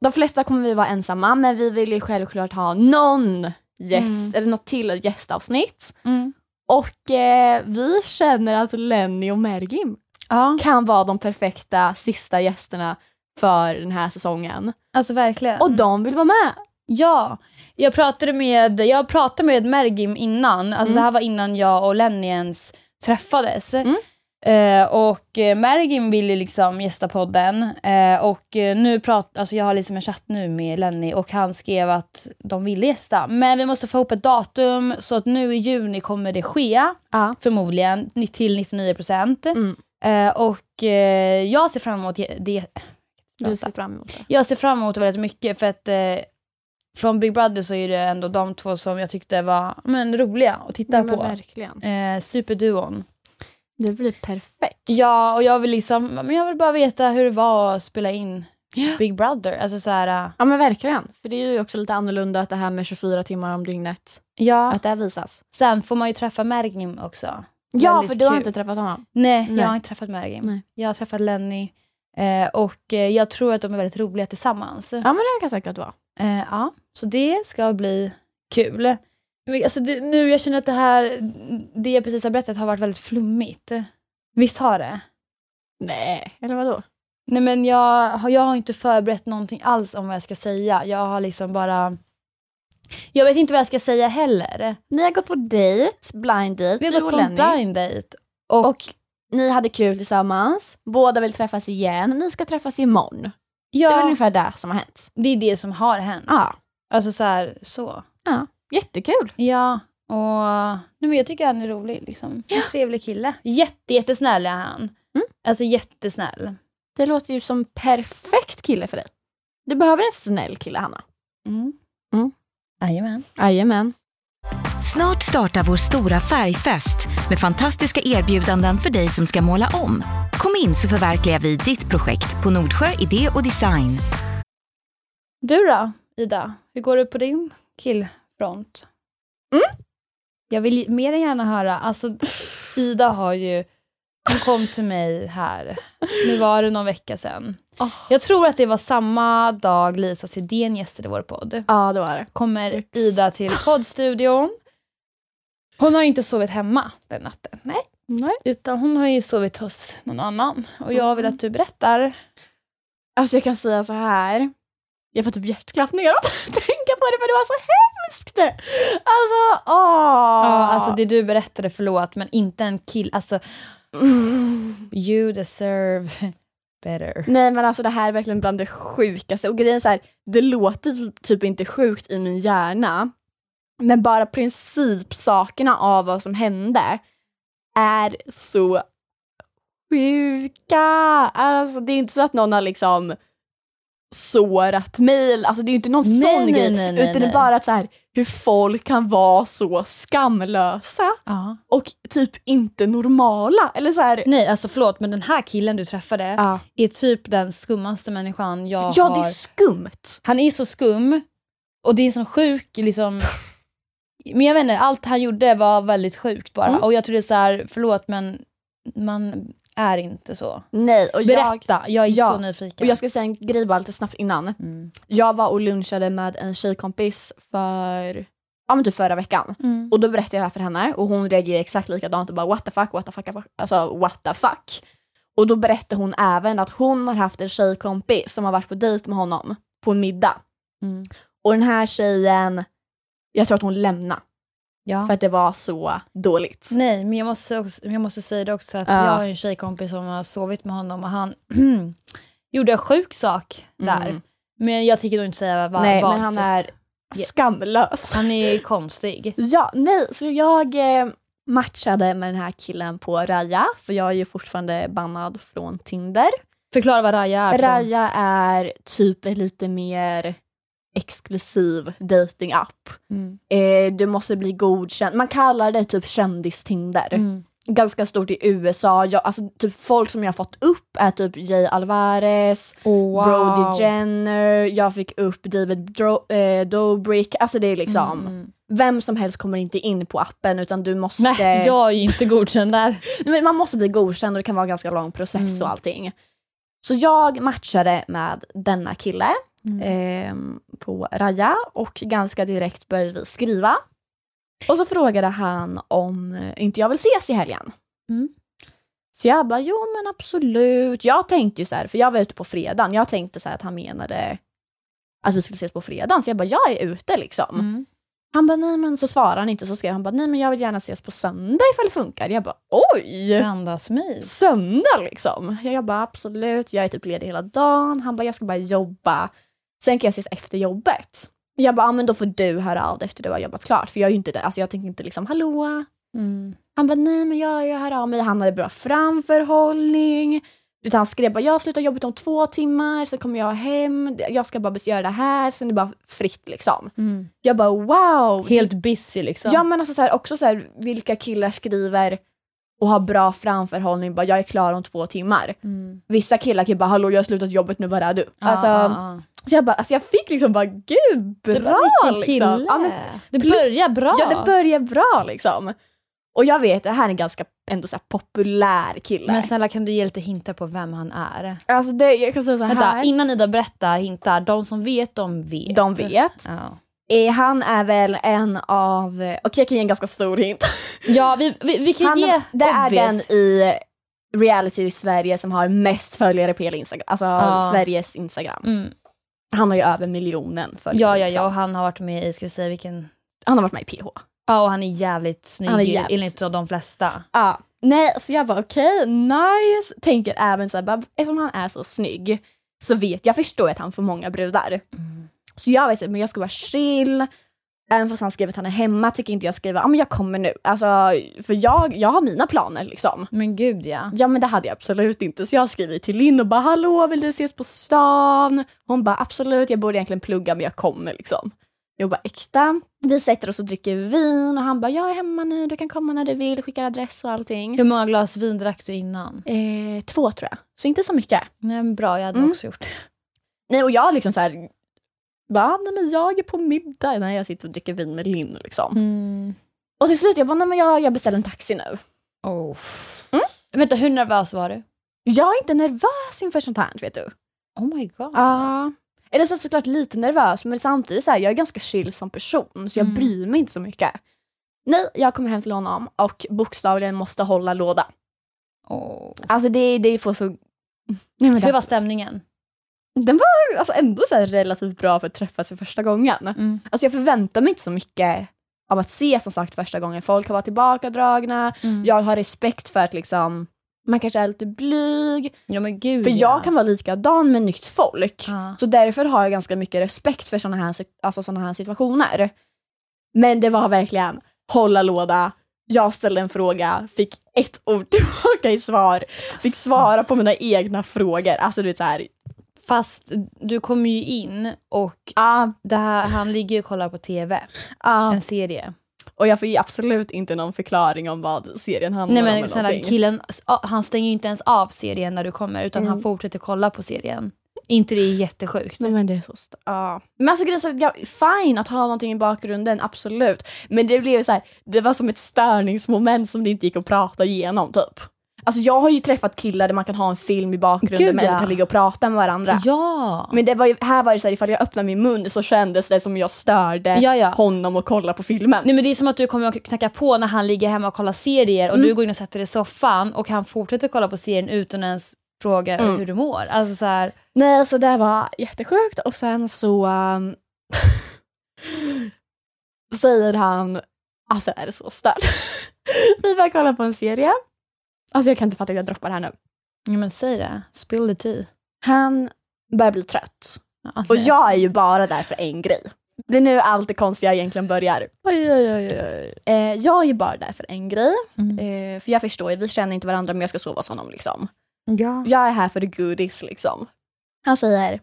de flesta kommer vi vara ensamma men vi vill ju självklart ha någon gäst, Mm. eller något till gästavsnitt. Mm. Och eh, vi känner att Lenny och Mergim Ja, kan vara de perfekta sista gästerna för den här säsongen. alltså verkligen. Och de vill vara med. Ja, jag pratade med, jag pratade med Mergim innan, alltså Mm. det här var innan jag och Lenny ens träffades. Mm. Eh, och eh, Mergim ville liksom gästa podden eh, och nu pratar, alltså jag har liksom en chatt nu med Lenny och han skrev att de ville gästa. Men vi måste få ihop ett datum så att nu i juni kommer det ske, Ja. förmodligen till 99%. Mm. Och jag ser fram emot det. Du ser fram emot det. Jag ser fram emot det väldigt mycket för att från Big Brother så är det ändå de två som jag tyckte var men, roliga att titta Ja, på. verkligen. Superduon. Det blir perfekt. Ja, och jag vill liksom, men jag vill bara veta hur det var att spela in Ja. Big Brother. Alltså så här, äh, Ja men verkligen. För det är ju också lite annorlunda att det här med 24 timmar om dygnet, ja. att det visas. Sen får man ju träffa Mergim också. Ja Väldigt för du har kul. inte träffat honom. Nej, Nej. jag har inte träffat Mergim. Nej. Jag har träffat Lenny eh, och eh, jag tror att de är väldigt roliga tillsammans. Ja men det kan säkert vara. Eh, ja, så det ska bli kul. Alltså det, nu jag känner att det här, det jag precis har berättat har varit väldigt flummigt. Visst har det? Nej, eller vadå? Nej men jag, har- jag har inte förberett någonting alls om vad jag ska säga. Jag har liksom bara... Jag vet inte vad jag ska säga heller. Ni har gått på date, blind date, Vi har gått på en blind date. Och, Och ni hade kul tillsammans, båda vill träffas igen, ni ska träffas imorgon. Det är ja, ungefär det som har hänt. det är det som har hänt. Ja, Alltså så här, så. Jättekul. Ja, och nej, men jag tycker han är rolig. Liksom. En trevlig kille. Jätte, jättesnäll är han. Mm. Alltså jättesnäll. Det låter ju som perfekt kille för dig. Du behöver en snäll kille Hanna. Mm. Mm. Jajamän. Jajamän. Snart startar vår stora färgfest med fantastiska erbjudanden för dig som ska måla om. Kom in så förverkligar vi ditt projekt på Nordsjö Idé och Design. Du då, Ida? Hur går det på din killfront? Mm. Jag vill mer än gärna höra. Alltså, Ida har ju... Hon kom till mig här. Nu var det någon vecka sedan. Åh. Jag tror att det var samma dag Lisa Sidén gästade vår podd. Ja, det var det. Kommer Dux. Ida till poddstudion. Hon har ju inte sovit hemma den natten. Nej. Nej. Utan hon har ju sovit hos någon annan. Och jag vill Mm. att du berättar. Alltså jag kan säga så här. Jag får typ hjärtklappningar att tänka på det för det var så hemskt. Alltså, åh. Ja, alltså det du berättade, förlåt, men inte en kill. Alltså, Mm. you deserve better. Nej men alltså det här är verkligen bland det sjukaste och grejen är så här, det låter typ- typ inte sjukt i min hjärna men bara principsakerna av vad som hände är så sjuka. Alltså det är inte så att någon har liksom sårat mig, alltså det är inte någon Nej, sån nej, grej nej, nej, utan det är bara att så här, hur folk kan vara så skamlösa Ja. och typ inte normala. Eller så här, Nej, alltså förlåt, men den här killen du träffade ja. är typ den skummaste människan jag ja har. det är skumt. Han är så skum och det är så sjuk liksom. Men jag vet inte, allt han gjorde var väldigt sjukt bara. Mm. Och jag tror det är så här, förlåt men man är inte så. Nej och jag, Berätta, jag är Ja, så nyfiken. och jag ska säga en grej bara lite snabbt innan. Mm. Jag var och lunchade med en tjejkompis för ja, men typ förra veckan. Mm. Och då berättade jag det här för henne och hon reagerade exakt likadant och bara what the fuck, what the fuck, alltså what the fuck. Och då berättade hon även att hon har haft en tjejkompis som har varit på dejt med honom på en middag. Mm. Och den här tjejen, jag tror att hon lämnade Ja. för att det var så dåligt. Nej, men jag måste, också, jag måste säga det också att Ja. jag har en tjejkompis som har sovit med honom och han gjorde en sjuk sak där. Mm. Men jag tänker nog inte säga vad. Nej vad men han är skamlös. Han är konstig. Ja, nej, så jag eh, matchade med den här killen på Raja, för jag är ju fortfarande bannad från Tinder. Förklara vad Raja är. Raja är typ lite mer exklusiv dating-app. Mm. Eh, du måste bli godkänd. Man kallar det typ kändis-Tinder. Mm. ganska stort i USA. Jag, alltså, typ folk som jag har fått upp är typ Jay Alvarez, wow. Brody Jenner, jag fick upp David Dro- eh, Dobrik. Alltså det är liksom, Mm. vem som helst kommer inte in på appen utan du måste, Nej, jag är ju inte godkänd där. men man måste bli godkänd och det kan vara en ganska lång process Mm. och allting. Så jag matchade med denna kille Mm. ehm, på Raja och ganska direkt började vi skriva. Och så frågade han om eh, inte jag vill ses i helgen. Mm. Så jag bara, jo men absolut. Jag tänkte ju så här, för jag var ute på fredagen, jag tänkte så att han menade att vi skulle ses på fredagen. Så jag bara, jag är ute liksom. Mm. Han bara, nej men så svarade han inte, så skrev han bara, nej men jag vill gärna ses på söndag ifall det funkar. Jag bara, oj! Söndagsmys. Söndag liksom. Jag bara, absolut, jag är typ ledig hela dagen. Han bara, jag ska bara jobba. Sen kan jag ses efter jobbet. Jag bara, ah, men då får du höra av dig efter du har jobbat klart. För jag är ju inte där, alltså jag tänker inte liksom, hallå? Mm. Han bara, nej men jag, jag hör av mig. Han hade bra framförhållning. Utan han skrev bara, jag slutar jobbet om två timmar, sen kommer jag hem, jag ska bara göra det här, sen är det bara fritt liksom. Mm. Jag bara wow! Helt busy liksom. Ja men alltså så här, också så här, vilka killar skriver och har bra framförhållning, bara jag är klar om två timmar. Mm. Vissa killar kan ju bara hallå jag har slutat jobbet nu, var är du? Alltså, Ah, ah, ah. Så jag bara, alltså jag fick liksom bara gud bra Du bara, liksom. Ja, men, det börjar bra. ja det börjar bra liksom. Och jag vet, det här är en ganska ändå så populär kille. Men snälla kan du ge lite hintar på vem han är? alltså det, jag kan säga så här. Vänta, innan Ida berättar hintar, de som vet de vet. de vet. Ja, Eh, han är väl en av, okej jag kan ge en ganska stor hint. ja vi, vi, vi kan Han, ge det är obvious. den i reality i Sverige som har mest följare på hela Instagram, alltså Ja. Sveriges Instagram. Mm. Han har ju över miljonen följare. Ja, ja, liksom. ja, och han har varit med i, ska vi säga vilken? Han har varit med i PH. Ja, och han är jävligt snygg Han är jävligt- enligt de flesta. Ja. Nej, så jag bara okej, nice. Tänker även så här, bara, eftersom han är så snygg så vet jag, förstår att han får många brudar. Mm. Så jag vet men jag ska vara chill. Även fast han skriver att han är hemma tycker inte jag skriver, ja men jag kommer nu. Alltså, för jag, jag har mina planer liksom. Men gud ja. Ja men det hade jag absolut inte. Så jag skriver till Linn och bara hallå vill du ses på stan? Hon bara absolut, jag borde egentligen plugga men jag kommer liksom. Jag bara äkta. Vi sätter oss och dricker vin och han bara jag är hemma nu, du kan komma när du vill, skickar adress och allting. Hur många glas vin drack du innan? Eh, två tror jag, så inte så mycket. Nej men bra, jag hade Mm. också gjort det. Nej och jag liksom så här, bara, nej men jag är på middag när jag sitter och dricker vin med Linn liksom. Mm. Och till slut jag bara, nej men jag, jag beställer en taxi nu. Oh. Vänta, hur nervös var du? Jag är inte nervös inför sånt här vet du. Oh my god. Ja. Eller så såklart lite nervös men samtidigt så här, jag är ganska chill som person så jag Mm. bryr mig inte så mycket. Nej, jag kommer hem till honom och bokstavligen måste hålla låda. Oh. Alltså det, det får så... Nej, men Hur var stämningen? Den var alltså ändå så relativt bra för att träffas för första gången. Mm. Alltså jag förväntar mig inte så mycket av att se som sagt första gången. Folk har varit tillbakadragna, Mm. jag har respekt för att liksom man kanske är lite blyg. Ja men gud För ja. jag kan vara likadan med nytt folk. Ja. Så därför har jag ganska mycket respekt för såna här, alltså såna här situationer. Men det var verkligen hålla låda, jag ställde en fråga, fick ett ord tillbaka i svar, fick svara på mina egna frågor. Alltså du vet såhär, Fast du kommer ju in och ah, det här, han ligger ju och kollar på TV, ah. en serie. Och jag får ju absolut inte någon förklaring om vad serien handlar Nej om. men eller snälla någonting. killen, han stänger ju inte ens av serien när du kommer utan Mm. han fortsätter kolla på serien. inte det är jättesjukt? Nej men det är så st- ja. Men alltså grejen är ja, fine att ha någonting i bakgrunden, absolut. Men det blev så här, det var som ett störningsmoment som det inte gick att prata igenom typ. Alltså jag har ju träffat killar där man kan ha en film i bakgrunden Gud, men ja. kan ligga och prata med varandra. Ja! Men det var ju, här var det så här, ifall jag öppnade min mun så kändes det som jag störde Ja, ja. honom och kolla på filmen. Nej men det är som att du kommer att knacka på när han ligger hemma och kollar serier och Mm. du går in och sätter dig i soffan och han fortsätter kolla på serien utan ens fråga Mm. hur du mår. Alltså så här, Nej, så det var jättesjukt och sen så um, säger han, alltså är det så stört. Vi börjar kolla på en serie. Alltså jag kan inte fatta hur jag droppar det här nu. ja men säg det, spill the tea. Han börjar bli trött. Ja, Och jag är ju bara där för en grej. Det är nu allt det konstiga egentligen börjar. Oj, oj, oj, oj. Eh, jag är ju bara där för en grej. Mm. Eh, för jag förstår ju, vi känner inte varandra men jag ska sova hos honom liksom. Ja. Jag är här för the goodies liksom. Han säger,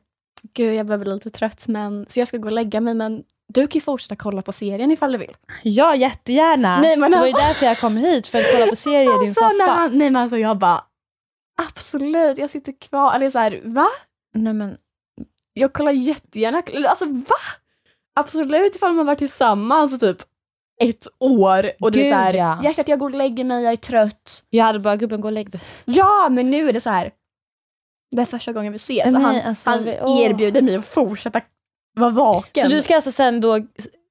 gud jag börjar bli lite trött men, så jag ska gå och lägga mig men du kan ju fortsätta kolla på serien ifall du vill. Ja, jättegärna. Nej, men det var ju alltså- därför jag kom hit, för att kolla på serier i din Alltså, soffa. han, nej men alltså jag bara, absolut jag sitter kvar, eller så här, va? Nej, men, Jag kollar jättegärna, alltså va? Absolut ifall man varit tillsammans typ ett år och du är så här, ja. hjärtat jag går och lägger mig, jag är trött. jag hade bara, gubben gå och lägg dig. Ja men nu är det så här. det är första gången vi ses och han, alltså, han vi- erbjuder mig att fortsätta vara vaken. Så du ska alltså sen då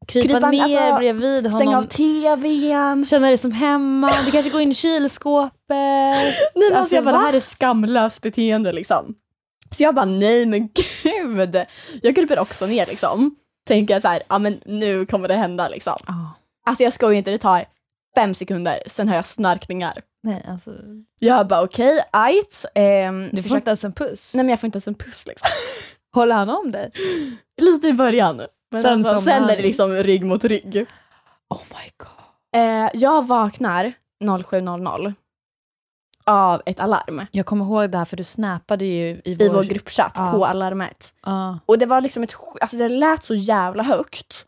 krypa, Krypa- ner alltså, bredvid honom, Stänga av tvn. känna dig som hemma, du kanske går in i kylskåpet. Nej, men alltså, Alltså, jag bara, va? det här är skamlöst beteende liksom. Så jag bara, nej men gud. Jag kryper också ner liksom. Tänker så här, ja men nu kommer det hända liksom. Alltså jag skojar inte, det tar fem sekunder, sen har jag snarkningar. Nej, alltså, Jag bara okej, okay, ajt. ehm, du får försök- inte ens en puss. Nej men jag får inte ens en puss liksom. Håller han om dig? Lite i början. Men Sen alltså, sen är det liksom rygg mot rygg. Oh my god. Eh, jag vaknar 07.00 av ett alarm Jag kommer ihåg det här för du snappade ju i vår... i vår gruppchatt Ja. på alarmet. Ja. Och det var liksom ett, alltså det lät så jävla högt.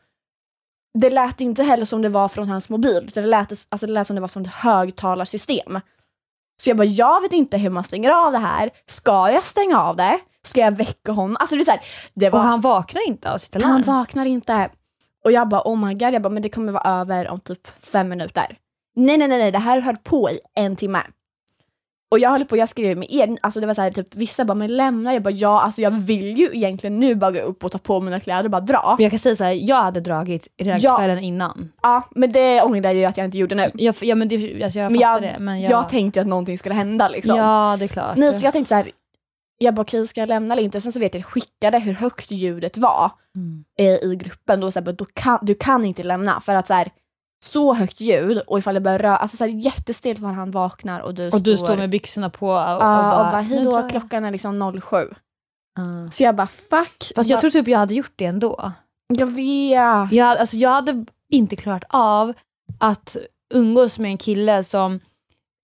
Det lät inte heller som det var från hans mobil, det lät, alltså det lät som det var från ett högtalarsystem. Så jag bara, jag vet inte hur man stänger av det här. Ska jag stänga av det? Ska jag väcka honom? Alltså det är så här, det var Och han vaknar inte av sitt alarm? han vaknar inte. Och jag bara, oh my god, jag bara, men det kommer vara över om typ fem minuter. Nej, nej, nej, nej, det här höll på i en timme. Och jag höll på, jag skrev med er, alltså det var så här, typ vissa bara, men lämna. Jag bara, ja, alltså jag vill ju egentligen nu bara gå upp och ta på mina kläder och bara dra. Men jag kan säga så här, jag hade dragit redan Ja. kvällen innan. Ja, men det ångrar jag ju att jag inte gjorde nu. Jag, ja men det, alltså jag Men fattar jag, det. Men jag, jag, tänkte ju att någonting skulle hända liksom. Ja, det är klart. Nej, så jag tänkte så här, jag bara, okej, ska jag lämna eller inte? Sen så vet jag, jag skickade hur högt ljudet var. Mm. eh, i gruppen, då, så här, då kan, du kan inte lämna för att så, här, så högt ljud och ifall det börjar röra, alltså så här, jättestelt ifall han vaknar och du Och du står, står med byxorna på och, och bara, och bara "Nu hej drar då, jag." klockan är liksom 07. Ja. Så jag bara fuck. Fast jag bara, tror typ jag hade gjort det ändå. jag vet. Jag, alltså, jag hade inte klarat av att umgås med en kille som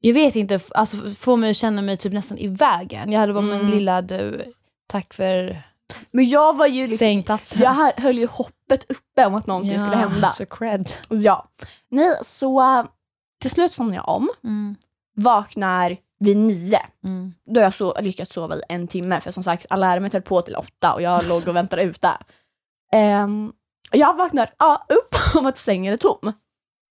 jag vet inte, alltså får mig att känna mig typ nästan i vägen. Jag hade bara, men Mm. lilla du, tack för Men jag var ju liksom, sängplatsen. jag hö- höll ju hoppet uppe om att någonting Ja, skulle hända. Så cred. Ja. Nej, så äh, till slut somnade jag om, Mm. vaknar vid nio. Mm. Då har jag så, lyckats sova i en timme för som sagt alarmet höll på till åtta och jag låg och väntade ute. Um, jag vaknar ja, upp om att sängen är tom.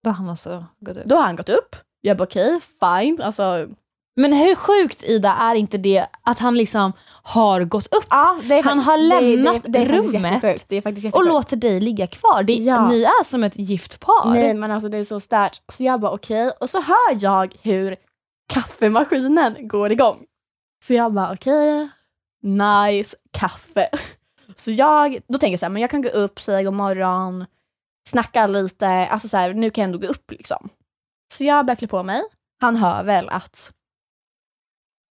Då har han alltså gått ut. Då har han gått upp. Jag bara okej, fine. Alltså, Men hur sjukt Ida är inte det att han liksom har gått upp ja, Han har lämnat det, det, det rummet och låter dig ligga kvar? Det, Ja. Ni är som ett gift par. Nej men alltså det är så stört. Så jag bara okej. Och så hör jag hur kaffemaskinen går igång. Så jag bara okej, nice kaffe. Så jag, då tänker jag så här, men jag kan gå upp, säga god morgon, snacka lite, alltså så här, nu kan jag ändå gå upp liksom. Så jag börjar klä på mig. Han hör väl att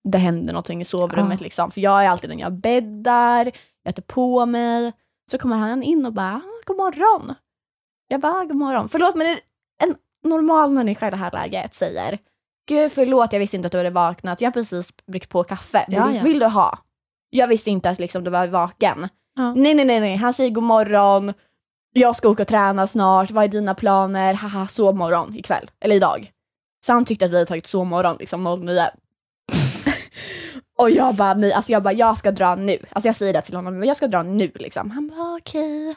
det händer någonting i sovrummet Ja. liksom. För jag är alltid den jag bäddar, jag tar på mig. Så kommer han in och bara, "Ah, god morgon. Jag bara, "Ah, god morgon. Förlåt men en normal människa i det här läget säger, gud förlåt jag visste inte att du hade vaknat, jag har precis bryggt på kaffe. Ja, ja. vill du ha? Jag visste inte att liksom, du var vaken. Ja. Nej, nej, nej, nej, han säger god morgon. Jag ska åka och träna snart, vad är dina planer? Haha, sovmorgon ikväll, eller idag. Så han tyckte att vi hade tagit sovmorgon liksom 09. och jag bara, nej, alltså jag bara, jag ska dra nu. Alltså jag säger det till honom, men jag ska dra nu liksom. Han bara, okej.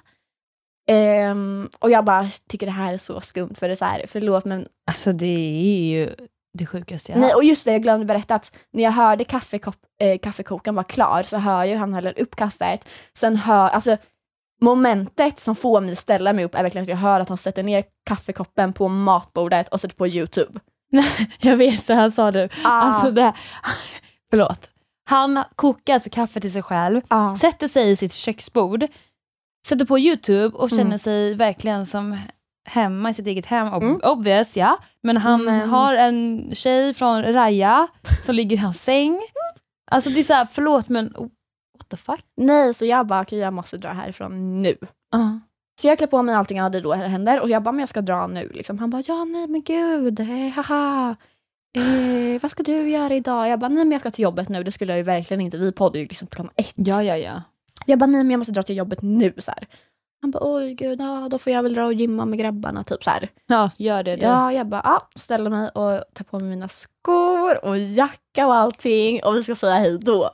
Ehm, och jag bara tycker det här är så skumt för det är så här, förlåt men Alltså det är ju det sjukaste jag Nej, har. och just det, jag glömde berätta att när jag hörde kaffekopp, eh, kaffekokaren var klar så hör ju han häller upp kaffet. Sen hör, alltså momentet som får mig att ställa mig upp är verkligen att jag hör att han sätter ner kaffekoppen på matbordet och sätter på YouTube. Jag vet, så här sa du. Ah. Alltså det, förlåt. Han kokar alltså kaffe till sig själv, Ah. sätter sig i sitt köksbord, sätter på YouTube och känner Mm. sig verkligen som hemma i sitt eget hem. Ob- Mm. Obvious ja. Men han Men- har en tjej från Raja som ligger i hans säng. Alltså det är så här, förlåt men what the fuck? Nej, så jag bara, okej jag måste dra härifrån nu. Uh. Så jag klär på mig allting jag hade då det händer och jag bara, men jag ska dra nu. Liksom. Han bara, ja nej men gud, eh, haha. Eh, vad ska du göra idag? Jag bara, nej men jag ska till jobbet nu. Det skulle jag ju verkligen inte. Vi poddar ju liksom klockan ett. Ja ja ja. Jag bara, nej men jag måste dra till jobbet nu. Så här. Han bara oj gud, ja, då får jag väl dra och gymma med grabbarna. Typ så här. Ja, gör det du. Ja, jag bara ja, ställer mig och tar på mig mina skor och jacka och allting och vi ska säga hej då.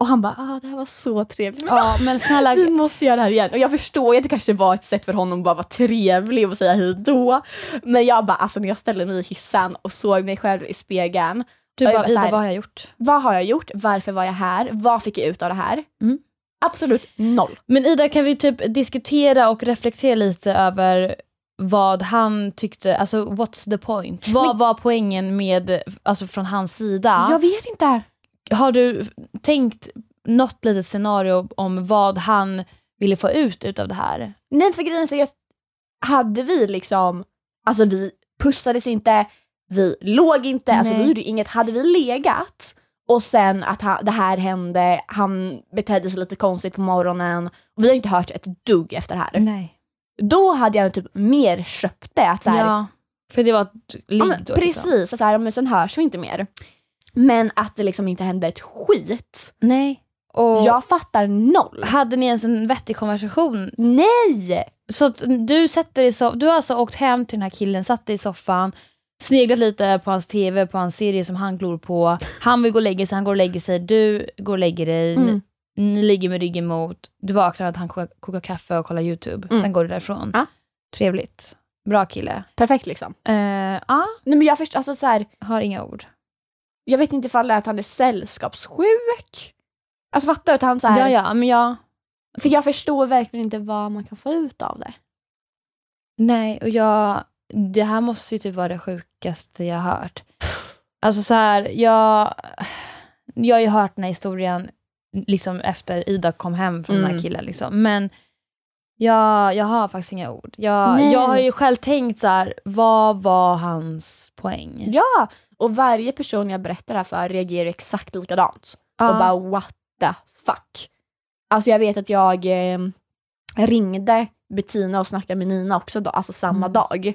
Och han bara ah, det här var så trevligt. Men, Ja, men snälla, vi måste göra det här igen. Och jag förstår att det kanske var ett sätt för honom att bara vara trevlig och säga hej då. Men jag bara, alltså när jag ställde mig i hissen och såg mig själv i spegeln. du bara, bara Ida vad har jag gjort? Vad har jag gjort? Varför var jag här? Vad fick jag ut av det här? Mm. Absolut noll. Men Ida, kan vi typ diskutera och reflektera lite över vad han tyckte, alltså what's the point? Vad Men- var poängen med, alltså från hans sida? Jag vet inte. Har du tänkt något litet scenario om vad han ville få ut utav det här? Nej för grejen är jag hade vi liksom, alltså vi pussades inte, vi låg inte, alltså Nej. vi gjorde inget. Hade vi legat och sen att han, det här hände, han betedde sig lite konstigt på morgonen och vi har inte hört ett dugg efter det här. Nej. Då hade jag typ mer köpt det. Att så här, Ja, för det var ett ligg ja, då. Liksom. precis, att så här, men sen hörs vi inte mer. Men att det liksom inte hände ett skit. Nej. Och Jag fattar noll. hade ni ens en vettig konversation? Nej! Så du sätter dig so- du har alltså åkt hem till den här killen, satt dig i soffan, sneglat lite på hans tv, på hans serie som han glor på. Han vill gå och lägga sig, han går och lägger sig, du går och lägger dig. Mm. Ni, ni ligger med ryggen mot, du vaknar att han kokar, kokar kaffe och kollar YouTube. Mm. Sen går du därifrån. Ja. Trevligt. Bra kille. Perfekt liksom. Uh, ja, Nej men jag förstår, alltså så här, har inga ord. Jag vet inte ifall det är att han är sällskapssjuk. Alltså fattar du att han så här, Ja, ja, men ja. för jag förstår verkligen inte vad man kan få ut av det. Nej, och jag, det här måste ju typ vara det sjukaste jag har hört. Alltså så här, jag, jag har ju hört den här historien liksom efter Ida kom hem från den Mm. här killen. Liksom. Men jag, jag har faktiskt inga ord. Jag, Nej. jag har ju själv tänkt så här, vad var hans poäng? Ja, och varje person jag berättar det här för reagerar exakt likadant. Ja. Och bara what the fuck. Alltså jag vet att jag eh, ringde Bettina och snackade med Nina också då, alltså samma Mm. dag.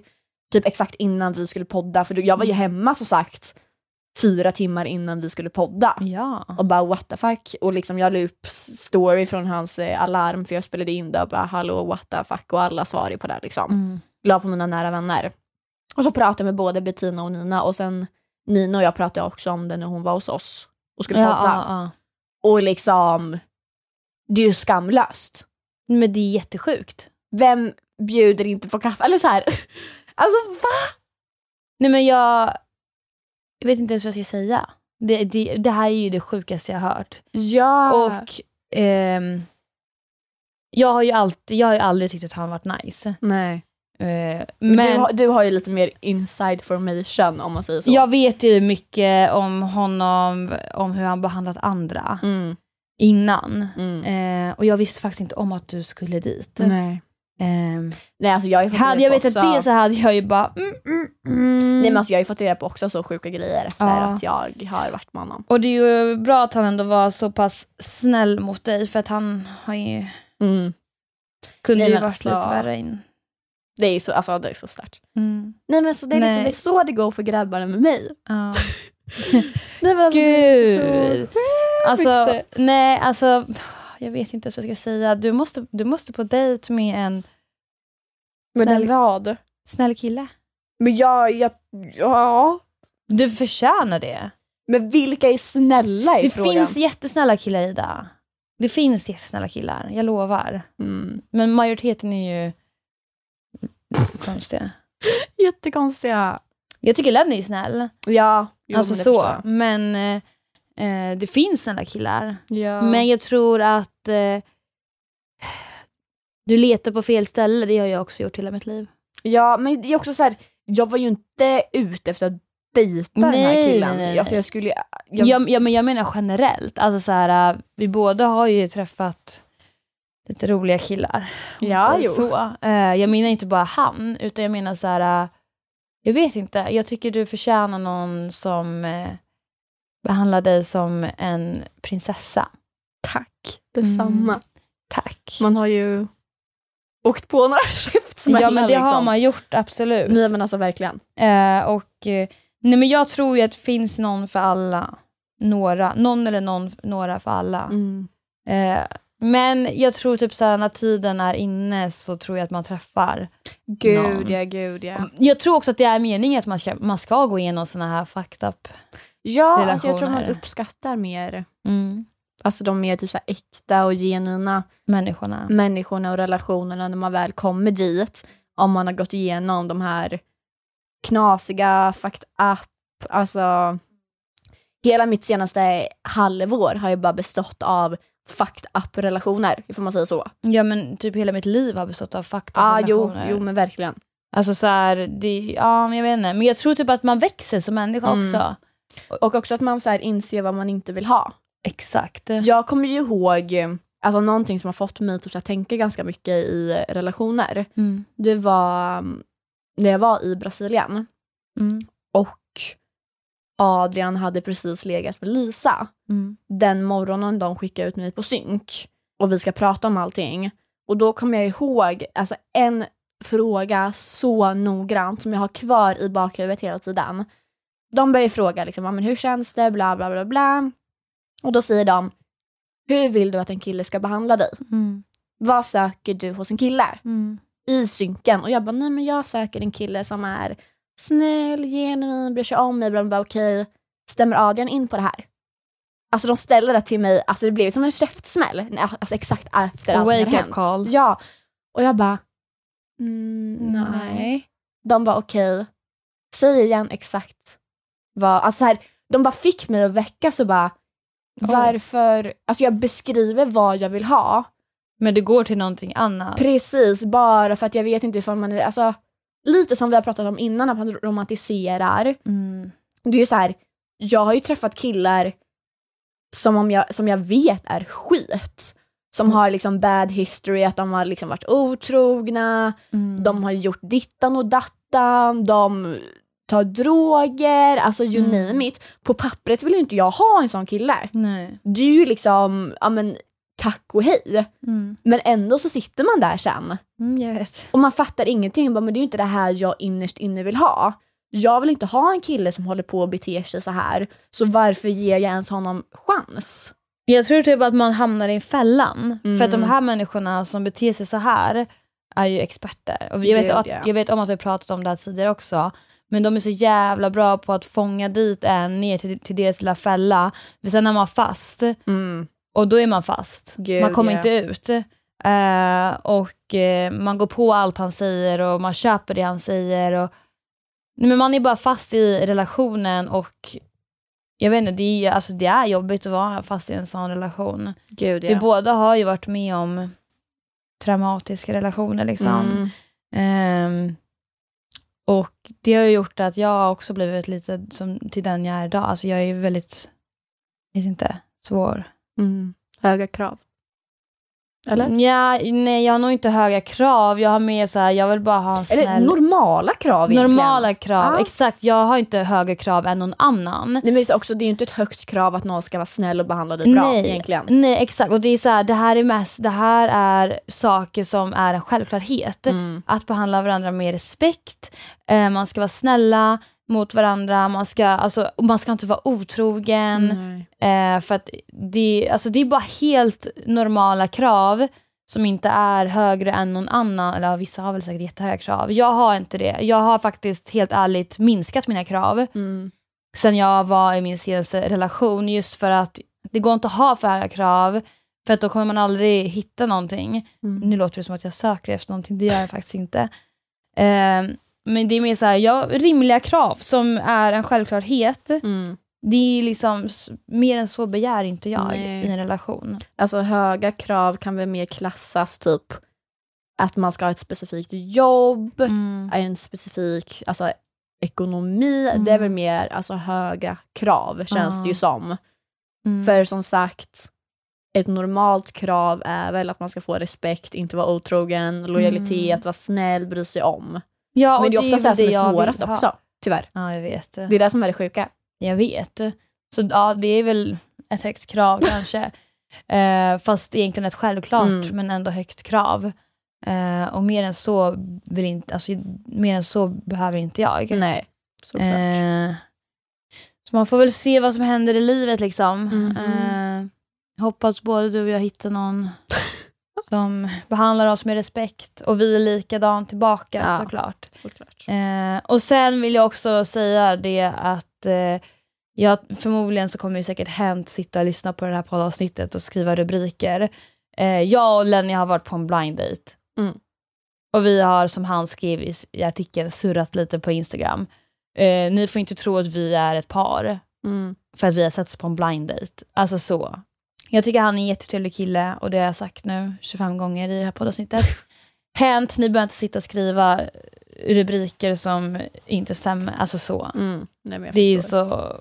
Typ exakt innan vi skulle podda, för jag var ju hemma så sagt fyra timmar innan vi skulle podda. ja. Och bara what the fuck. Och liksom jag la upp story från hans eh, alarm för jag spelade in det och bara hallå what the fuck och alla svarade på det liksom. Mm. La på mina nära vänner. Och så pratade jag med både Bettina och Nina och sen Nina och jag pratade också om det när hon var hos oss och skulle Ja, podda. ja, ja. Och liksom, det är ju skamlöst. Men det är jättesjukt. Vem bjuder inte på kaffe? Eller så här. Alltså va? Nej men jag, jag vet inte ens vad jag ska säga. Det, det, det här är ju det sjukaste jag har hört. Ja. Och ehm, jag har ju alltid, jag har ju aldrig tyckt att han varit nice. Nej. Eh, Men, du, har, du har ju lite mer inside formation om man säger så. jag vet ju mycket om honom, om hur han behandlat andra Mm, innan. mm. Eh, och jag visste faktiskt inte om att du skulle dit. Nej. Ehm, Nej alltså jag hade jag vetat det så hade jag ju bara... Mm, mm, mm. Nej men alltså jag har ju fått reda på också så sjuka grejer efter Ja. att jag har varit med honom. Och det är ju bra att han ändå var så pass snäll mot dig för att han har ju, Mm. kunde Nej, ju varit alltså- lite värre in. Det är så, alltså det är så starkt. Mm. Nej men så det är, liksom, det är så det går för grabbarna med mig. Ja. Nej, men alltså, det Gud. så Alltså, nej, alltså jag vet inte vad jag ska säga. Du måste, du måste på dejt med en snäll, vad? snäll kille. Men jag, jag, ja. Du förtjänar det. Men vilka är snälla i Det frågan? finns jättesnälla killar Ida. Det finns jättesnälla killar, jag lovar. Mm. Men majoriteten är ju konstiga. Jättekonstiga. Jag tycker Lenny är snäll. Ja, jo, alltså men så. Men eh, eh, det finns snälla killar. Ja. Men jag tror att eh, du letar på fel ställe. Det har jag också gjort hela mitt liv. ja, men det är också så här, jag var ju inte ute efter att dejta den här Nej, killen. nej, nej. Alltså jag skulle jag, Ja, ja, men jag menar generellt. Alltså så här, äh, vi båda har ju träffat lite roliga killar. Ja, jo. Så. Eh, jag menar inte bara han, utan jag menar så här. äh, jag vet inte, jag tycker du förtjänar någon som eh, behandlar dig som en prinsessa. Tack, detsamma. Mm. Tack. Man har ju åkt på några käftsmällar Ja men det har liksom. man gjort, absolut. Nej men alltså verkligen. Eh, och, eh, nej, men jag tror ju att det finns någon för alla. Några, någon eller någon, några för alla. Mm. Eh, Men jag tror typ såhär när tiden är inne så tror jag att man träffar. Gud Någon. ja, gud ja. Jag tror också att det är meningen att man ska, man ska gå igenom såna här fucked up. Ja, alltså jag tror man uppskattar mer Mm. alltså de mer typ så här äkta och genuina Människorna. människorna och relationerna när man väl kommer dit. Om man har gått igenom de här knasiga, fucked up, alltså hela mitt senaste halvår har ju bara bestått av fucked up relationer, får man säga så. Ja men typ hela mitt liv har bestått av fucked ah, jo, relationer. jo men verkligen. Alltså så här, det, ja jag vet inte. Men jag tror typ att man växer som människa Mm. också. Och också att man så här inser vad man inte vill ha. Exakt. Jag kommer ju ihåg, alltså någonting som har fått mig typ, att tänka ganska mycket i relationer. Mm. Det var mm, när jag var i Brasilien Mm. och Adrian hade precis legat med Lisa. Mm. Den morgonen de skickade ut mig på synk och vi ska prata om allting. Och då kommer jag ihåg alltså en fråga så noggrant som jag har kvar i bakhuvudet hela tiden. De börjar fråga liksom, "Ja, men hur känns det, bla bla bla bla. Och då säger de, hur vill du att en kille ska behandla dig? Mm. Vad söker du hos en kille? Mm. i synken. Och jag bara, nej men jag söker en kille som är snäll, genuin, bryr sig om mig. Bla, bla, okej, stämmer Adrian in på det här? Alltså de ställde det till mig, alltså det blev som en käftsmäll. Nej, Alltså exakt efter allt som hade hänt. call. Ja. Och jag bara, mm, nej. Nej. De var okej, säg igen exakt vad, alltså så här, de bara fick mig att väckas och bara, Oj. varför, alltså jag beskriver vad jag vill ha. Men det går till någonting annat. Precis, bara för att jag vet inte ifall man är, alltså lite som vi har pratat om innan, att man romantiserar. Mm. Det är ju så här, jag har ju träffat killar som, om jag, som jag vet är skit. Som Mm. har liksom bad history, att de har liksom varit otrogna, Mm. de har gjort dittan och dattan, de tar droger, alltså you Mm. name it. På pappret vill inte jag ha en sån kille. Nej. Det är ju liksom, ja men tack och hej. Mm. Men ändå så sitter man där sen Mm, och man fattar ingenting. Bara, men det är ju inte det här jag innerst inne vill ha. Jag vill inte ha en kille som håller på och beter sig så här. Så varför ger jag ens honom chans? Jag tror typ att man hamnar i fällan. Mm. För att de här människorna som beter sig så här är ju experter. Och jag, vet att, ja. jag vet om att vi har pratat om det här tidigare också. Men de är så jävla bra på att fånga dit en ner till, till deras lilla fälla. Men sen är man fast. Och då är man fast. Gud, man kommer ja. inte ut. Eh, och eh, man går på allt han säger och man köper det han säger. Och, men man är bara fast i relationen och jag vet inte, det är, alltså, det är jobbigt att vara fast i en sån relation. Gud Vi båda har ju varit med om traumatiska relationer liksom. Mm. Ehm, och det har gjort att jag också blivit lite som till den jag är idag. Alltså jag är ju väldigt, vet inte, svår. Mm. Höga krav. Eller? Ja, nej, jag har nog inte höga krav. Jag har mer så här, jag vill bara ha en Eller snäll... normala krav egentligen. normala krav. Ja. Exakt, jag har inte högre krav än någon annan. Nej, men det är också, det är ju inte ett högt krav att någon ska vara snäll och behandla dig bra Nej. egentligen. Nej, exakt. Och det är så här, det här är mest, det här är saker som är en självklarhet. Mm. Att behandla varandra med respekt, eh, man ska vara snälla mot varandra, man ska, alltså, man ska inte vara otrogen. Eh, för att det, alltså, det är bara helt normala krav som inte är högre än någon annan. Eller vissa har väl säkert jättehöga krav. Jag har inte det. Jag har faktiskt helt ärligt minskat mina krav Mm. sen jag var i min senaste relation just för att det går inte att ha för höga krav för att då kommer man aldrig hitta någonting. Mm. Nu låter det som att jag söker efter någonting, det gör jag faktiskt inte. Eh, men det är mer så här, ja, rimliga krav som är en självklarhet. Mm. Det är liksom, mer än så begär inte jag Nej. i en relation. Alltså höga krav kan väl mer klassas typ att man ska ha ett specifikt jobb, Mm. en specifik alltså, ekonomi. Mm. Det är väl mer alltså, höga krav känns det ju som. Mm. För som sagt, ett normalt krav är väl att man ska få respekt, inte vara otrogen, lojalitet, vara snäll, bry sig om. Ja, Men det är oftast det, väl som är svårast ha. också, tyvärr. Ja, jag vet. Det är det som är det sjuka. Jag vet. Så ja, det är väl ett högt krav kanske. Eh, fast egentligen ett självklart Mm. men ändå högt krav. Eh, och mer än så vill inte, alltså, mer än så behöver inte jag. Nej, såklart. Eh, så man får väl se vad som händer i livet liksom. Mhm. Eh, Hoppas både du och jag hittar någon som behandlar oss med respekt och vi är likadant tillbaka Ja. såklart. Såklart. Eh, och sen vill jag också säga det att eh, jag, förmodligen så kommer ju säkert Hänt sitta och lyssna på det här poddavsnittet och skriva rubriker. Eh, jag och Lenny har varit på en blind date. Mm. Och vi har, som han skrev i, i artikeln, surrat lite på Instagram. Eh, ni får inte tro att vi är ett par Mm. för att vi har setts på en blind date. Alltså så. Jag tycker han är en jättetrevlig kille och det har jag sagt nu 25 gånger i det här poddavsnittet. Hänt, ni behöver inte sitta och skriva rubriker som inte stämmer. Alltså så. Mm. Nej, Det är så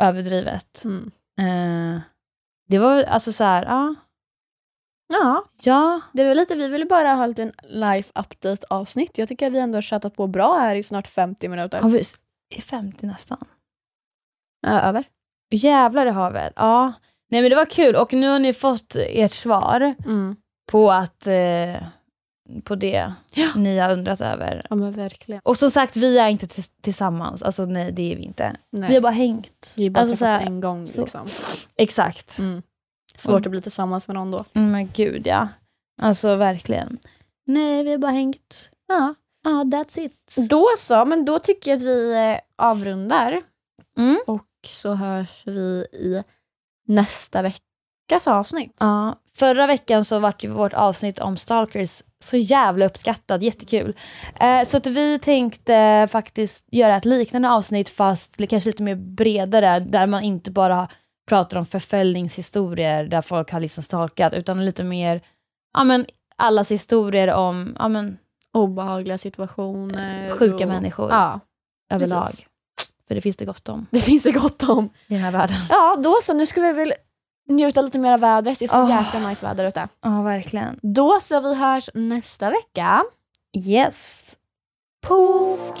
överdrivet. Mm. Eh, det var alltså så här, ja. Ja, Ja, det var lite, vi ville bara ha en liten life update avsnitt. Jag tycker att vi ändå har tjatat på bra här i snart 50 minuter. har vi, är 50 nästan. Ja, över. Jävlar i havet. Ja. Nej men det var kul och nu har ni fått ert svar Mm. på att eh, på det Ja. ni har undrat över. Ja men verkligen. Och som sagt, vi är inte tillsammans. Alltså nej, det är vi inte. Nej. Vi har bara hängt. Vi har bara alltså, så här, en gång så. liksom. Exakt. Mm. Svårt att bli tillsammans med någon då. Mm, men gud ja. Alltså verkligen. Nej, vi har bara hängt. Ja. Ja, that's it. Då så, men då tycker jag att vi eh, avrundar. Mm. Och så hörs vi i nästa veckas avsnitt. Ja, förra veckan så vart ju vårt avsnitt om stalkers så jävla uppskattat, jättekul. Eh, så att vi tänkte faktiskt göra ett liknande avsnitt fast kanske lite mer bredare där man inte bara pratar om förföljningshistorier där folk har liksom stalkat utan lite mer, ja men allas historier om, ja men Obehagliga situationer. sjuka och... människor Ja, överlag. precis. För det finns det gott om det finns det gott om. i den här världen. Ja, då så. Nu ska vi väl njuta lite mer av vädret. Det är så Åh. jäkla nice väder ute. Ja, verkligen. Då så, vi hörs nästa vecka. Yes. Pok!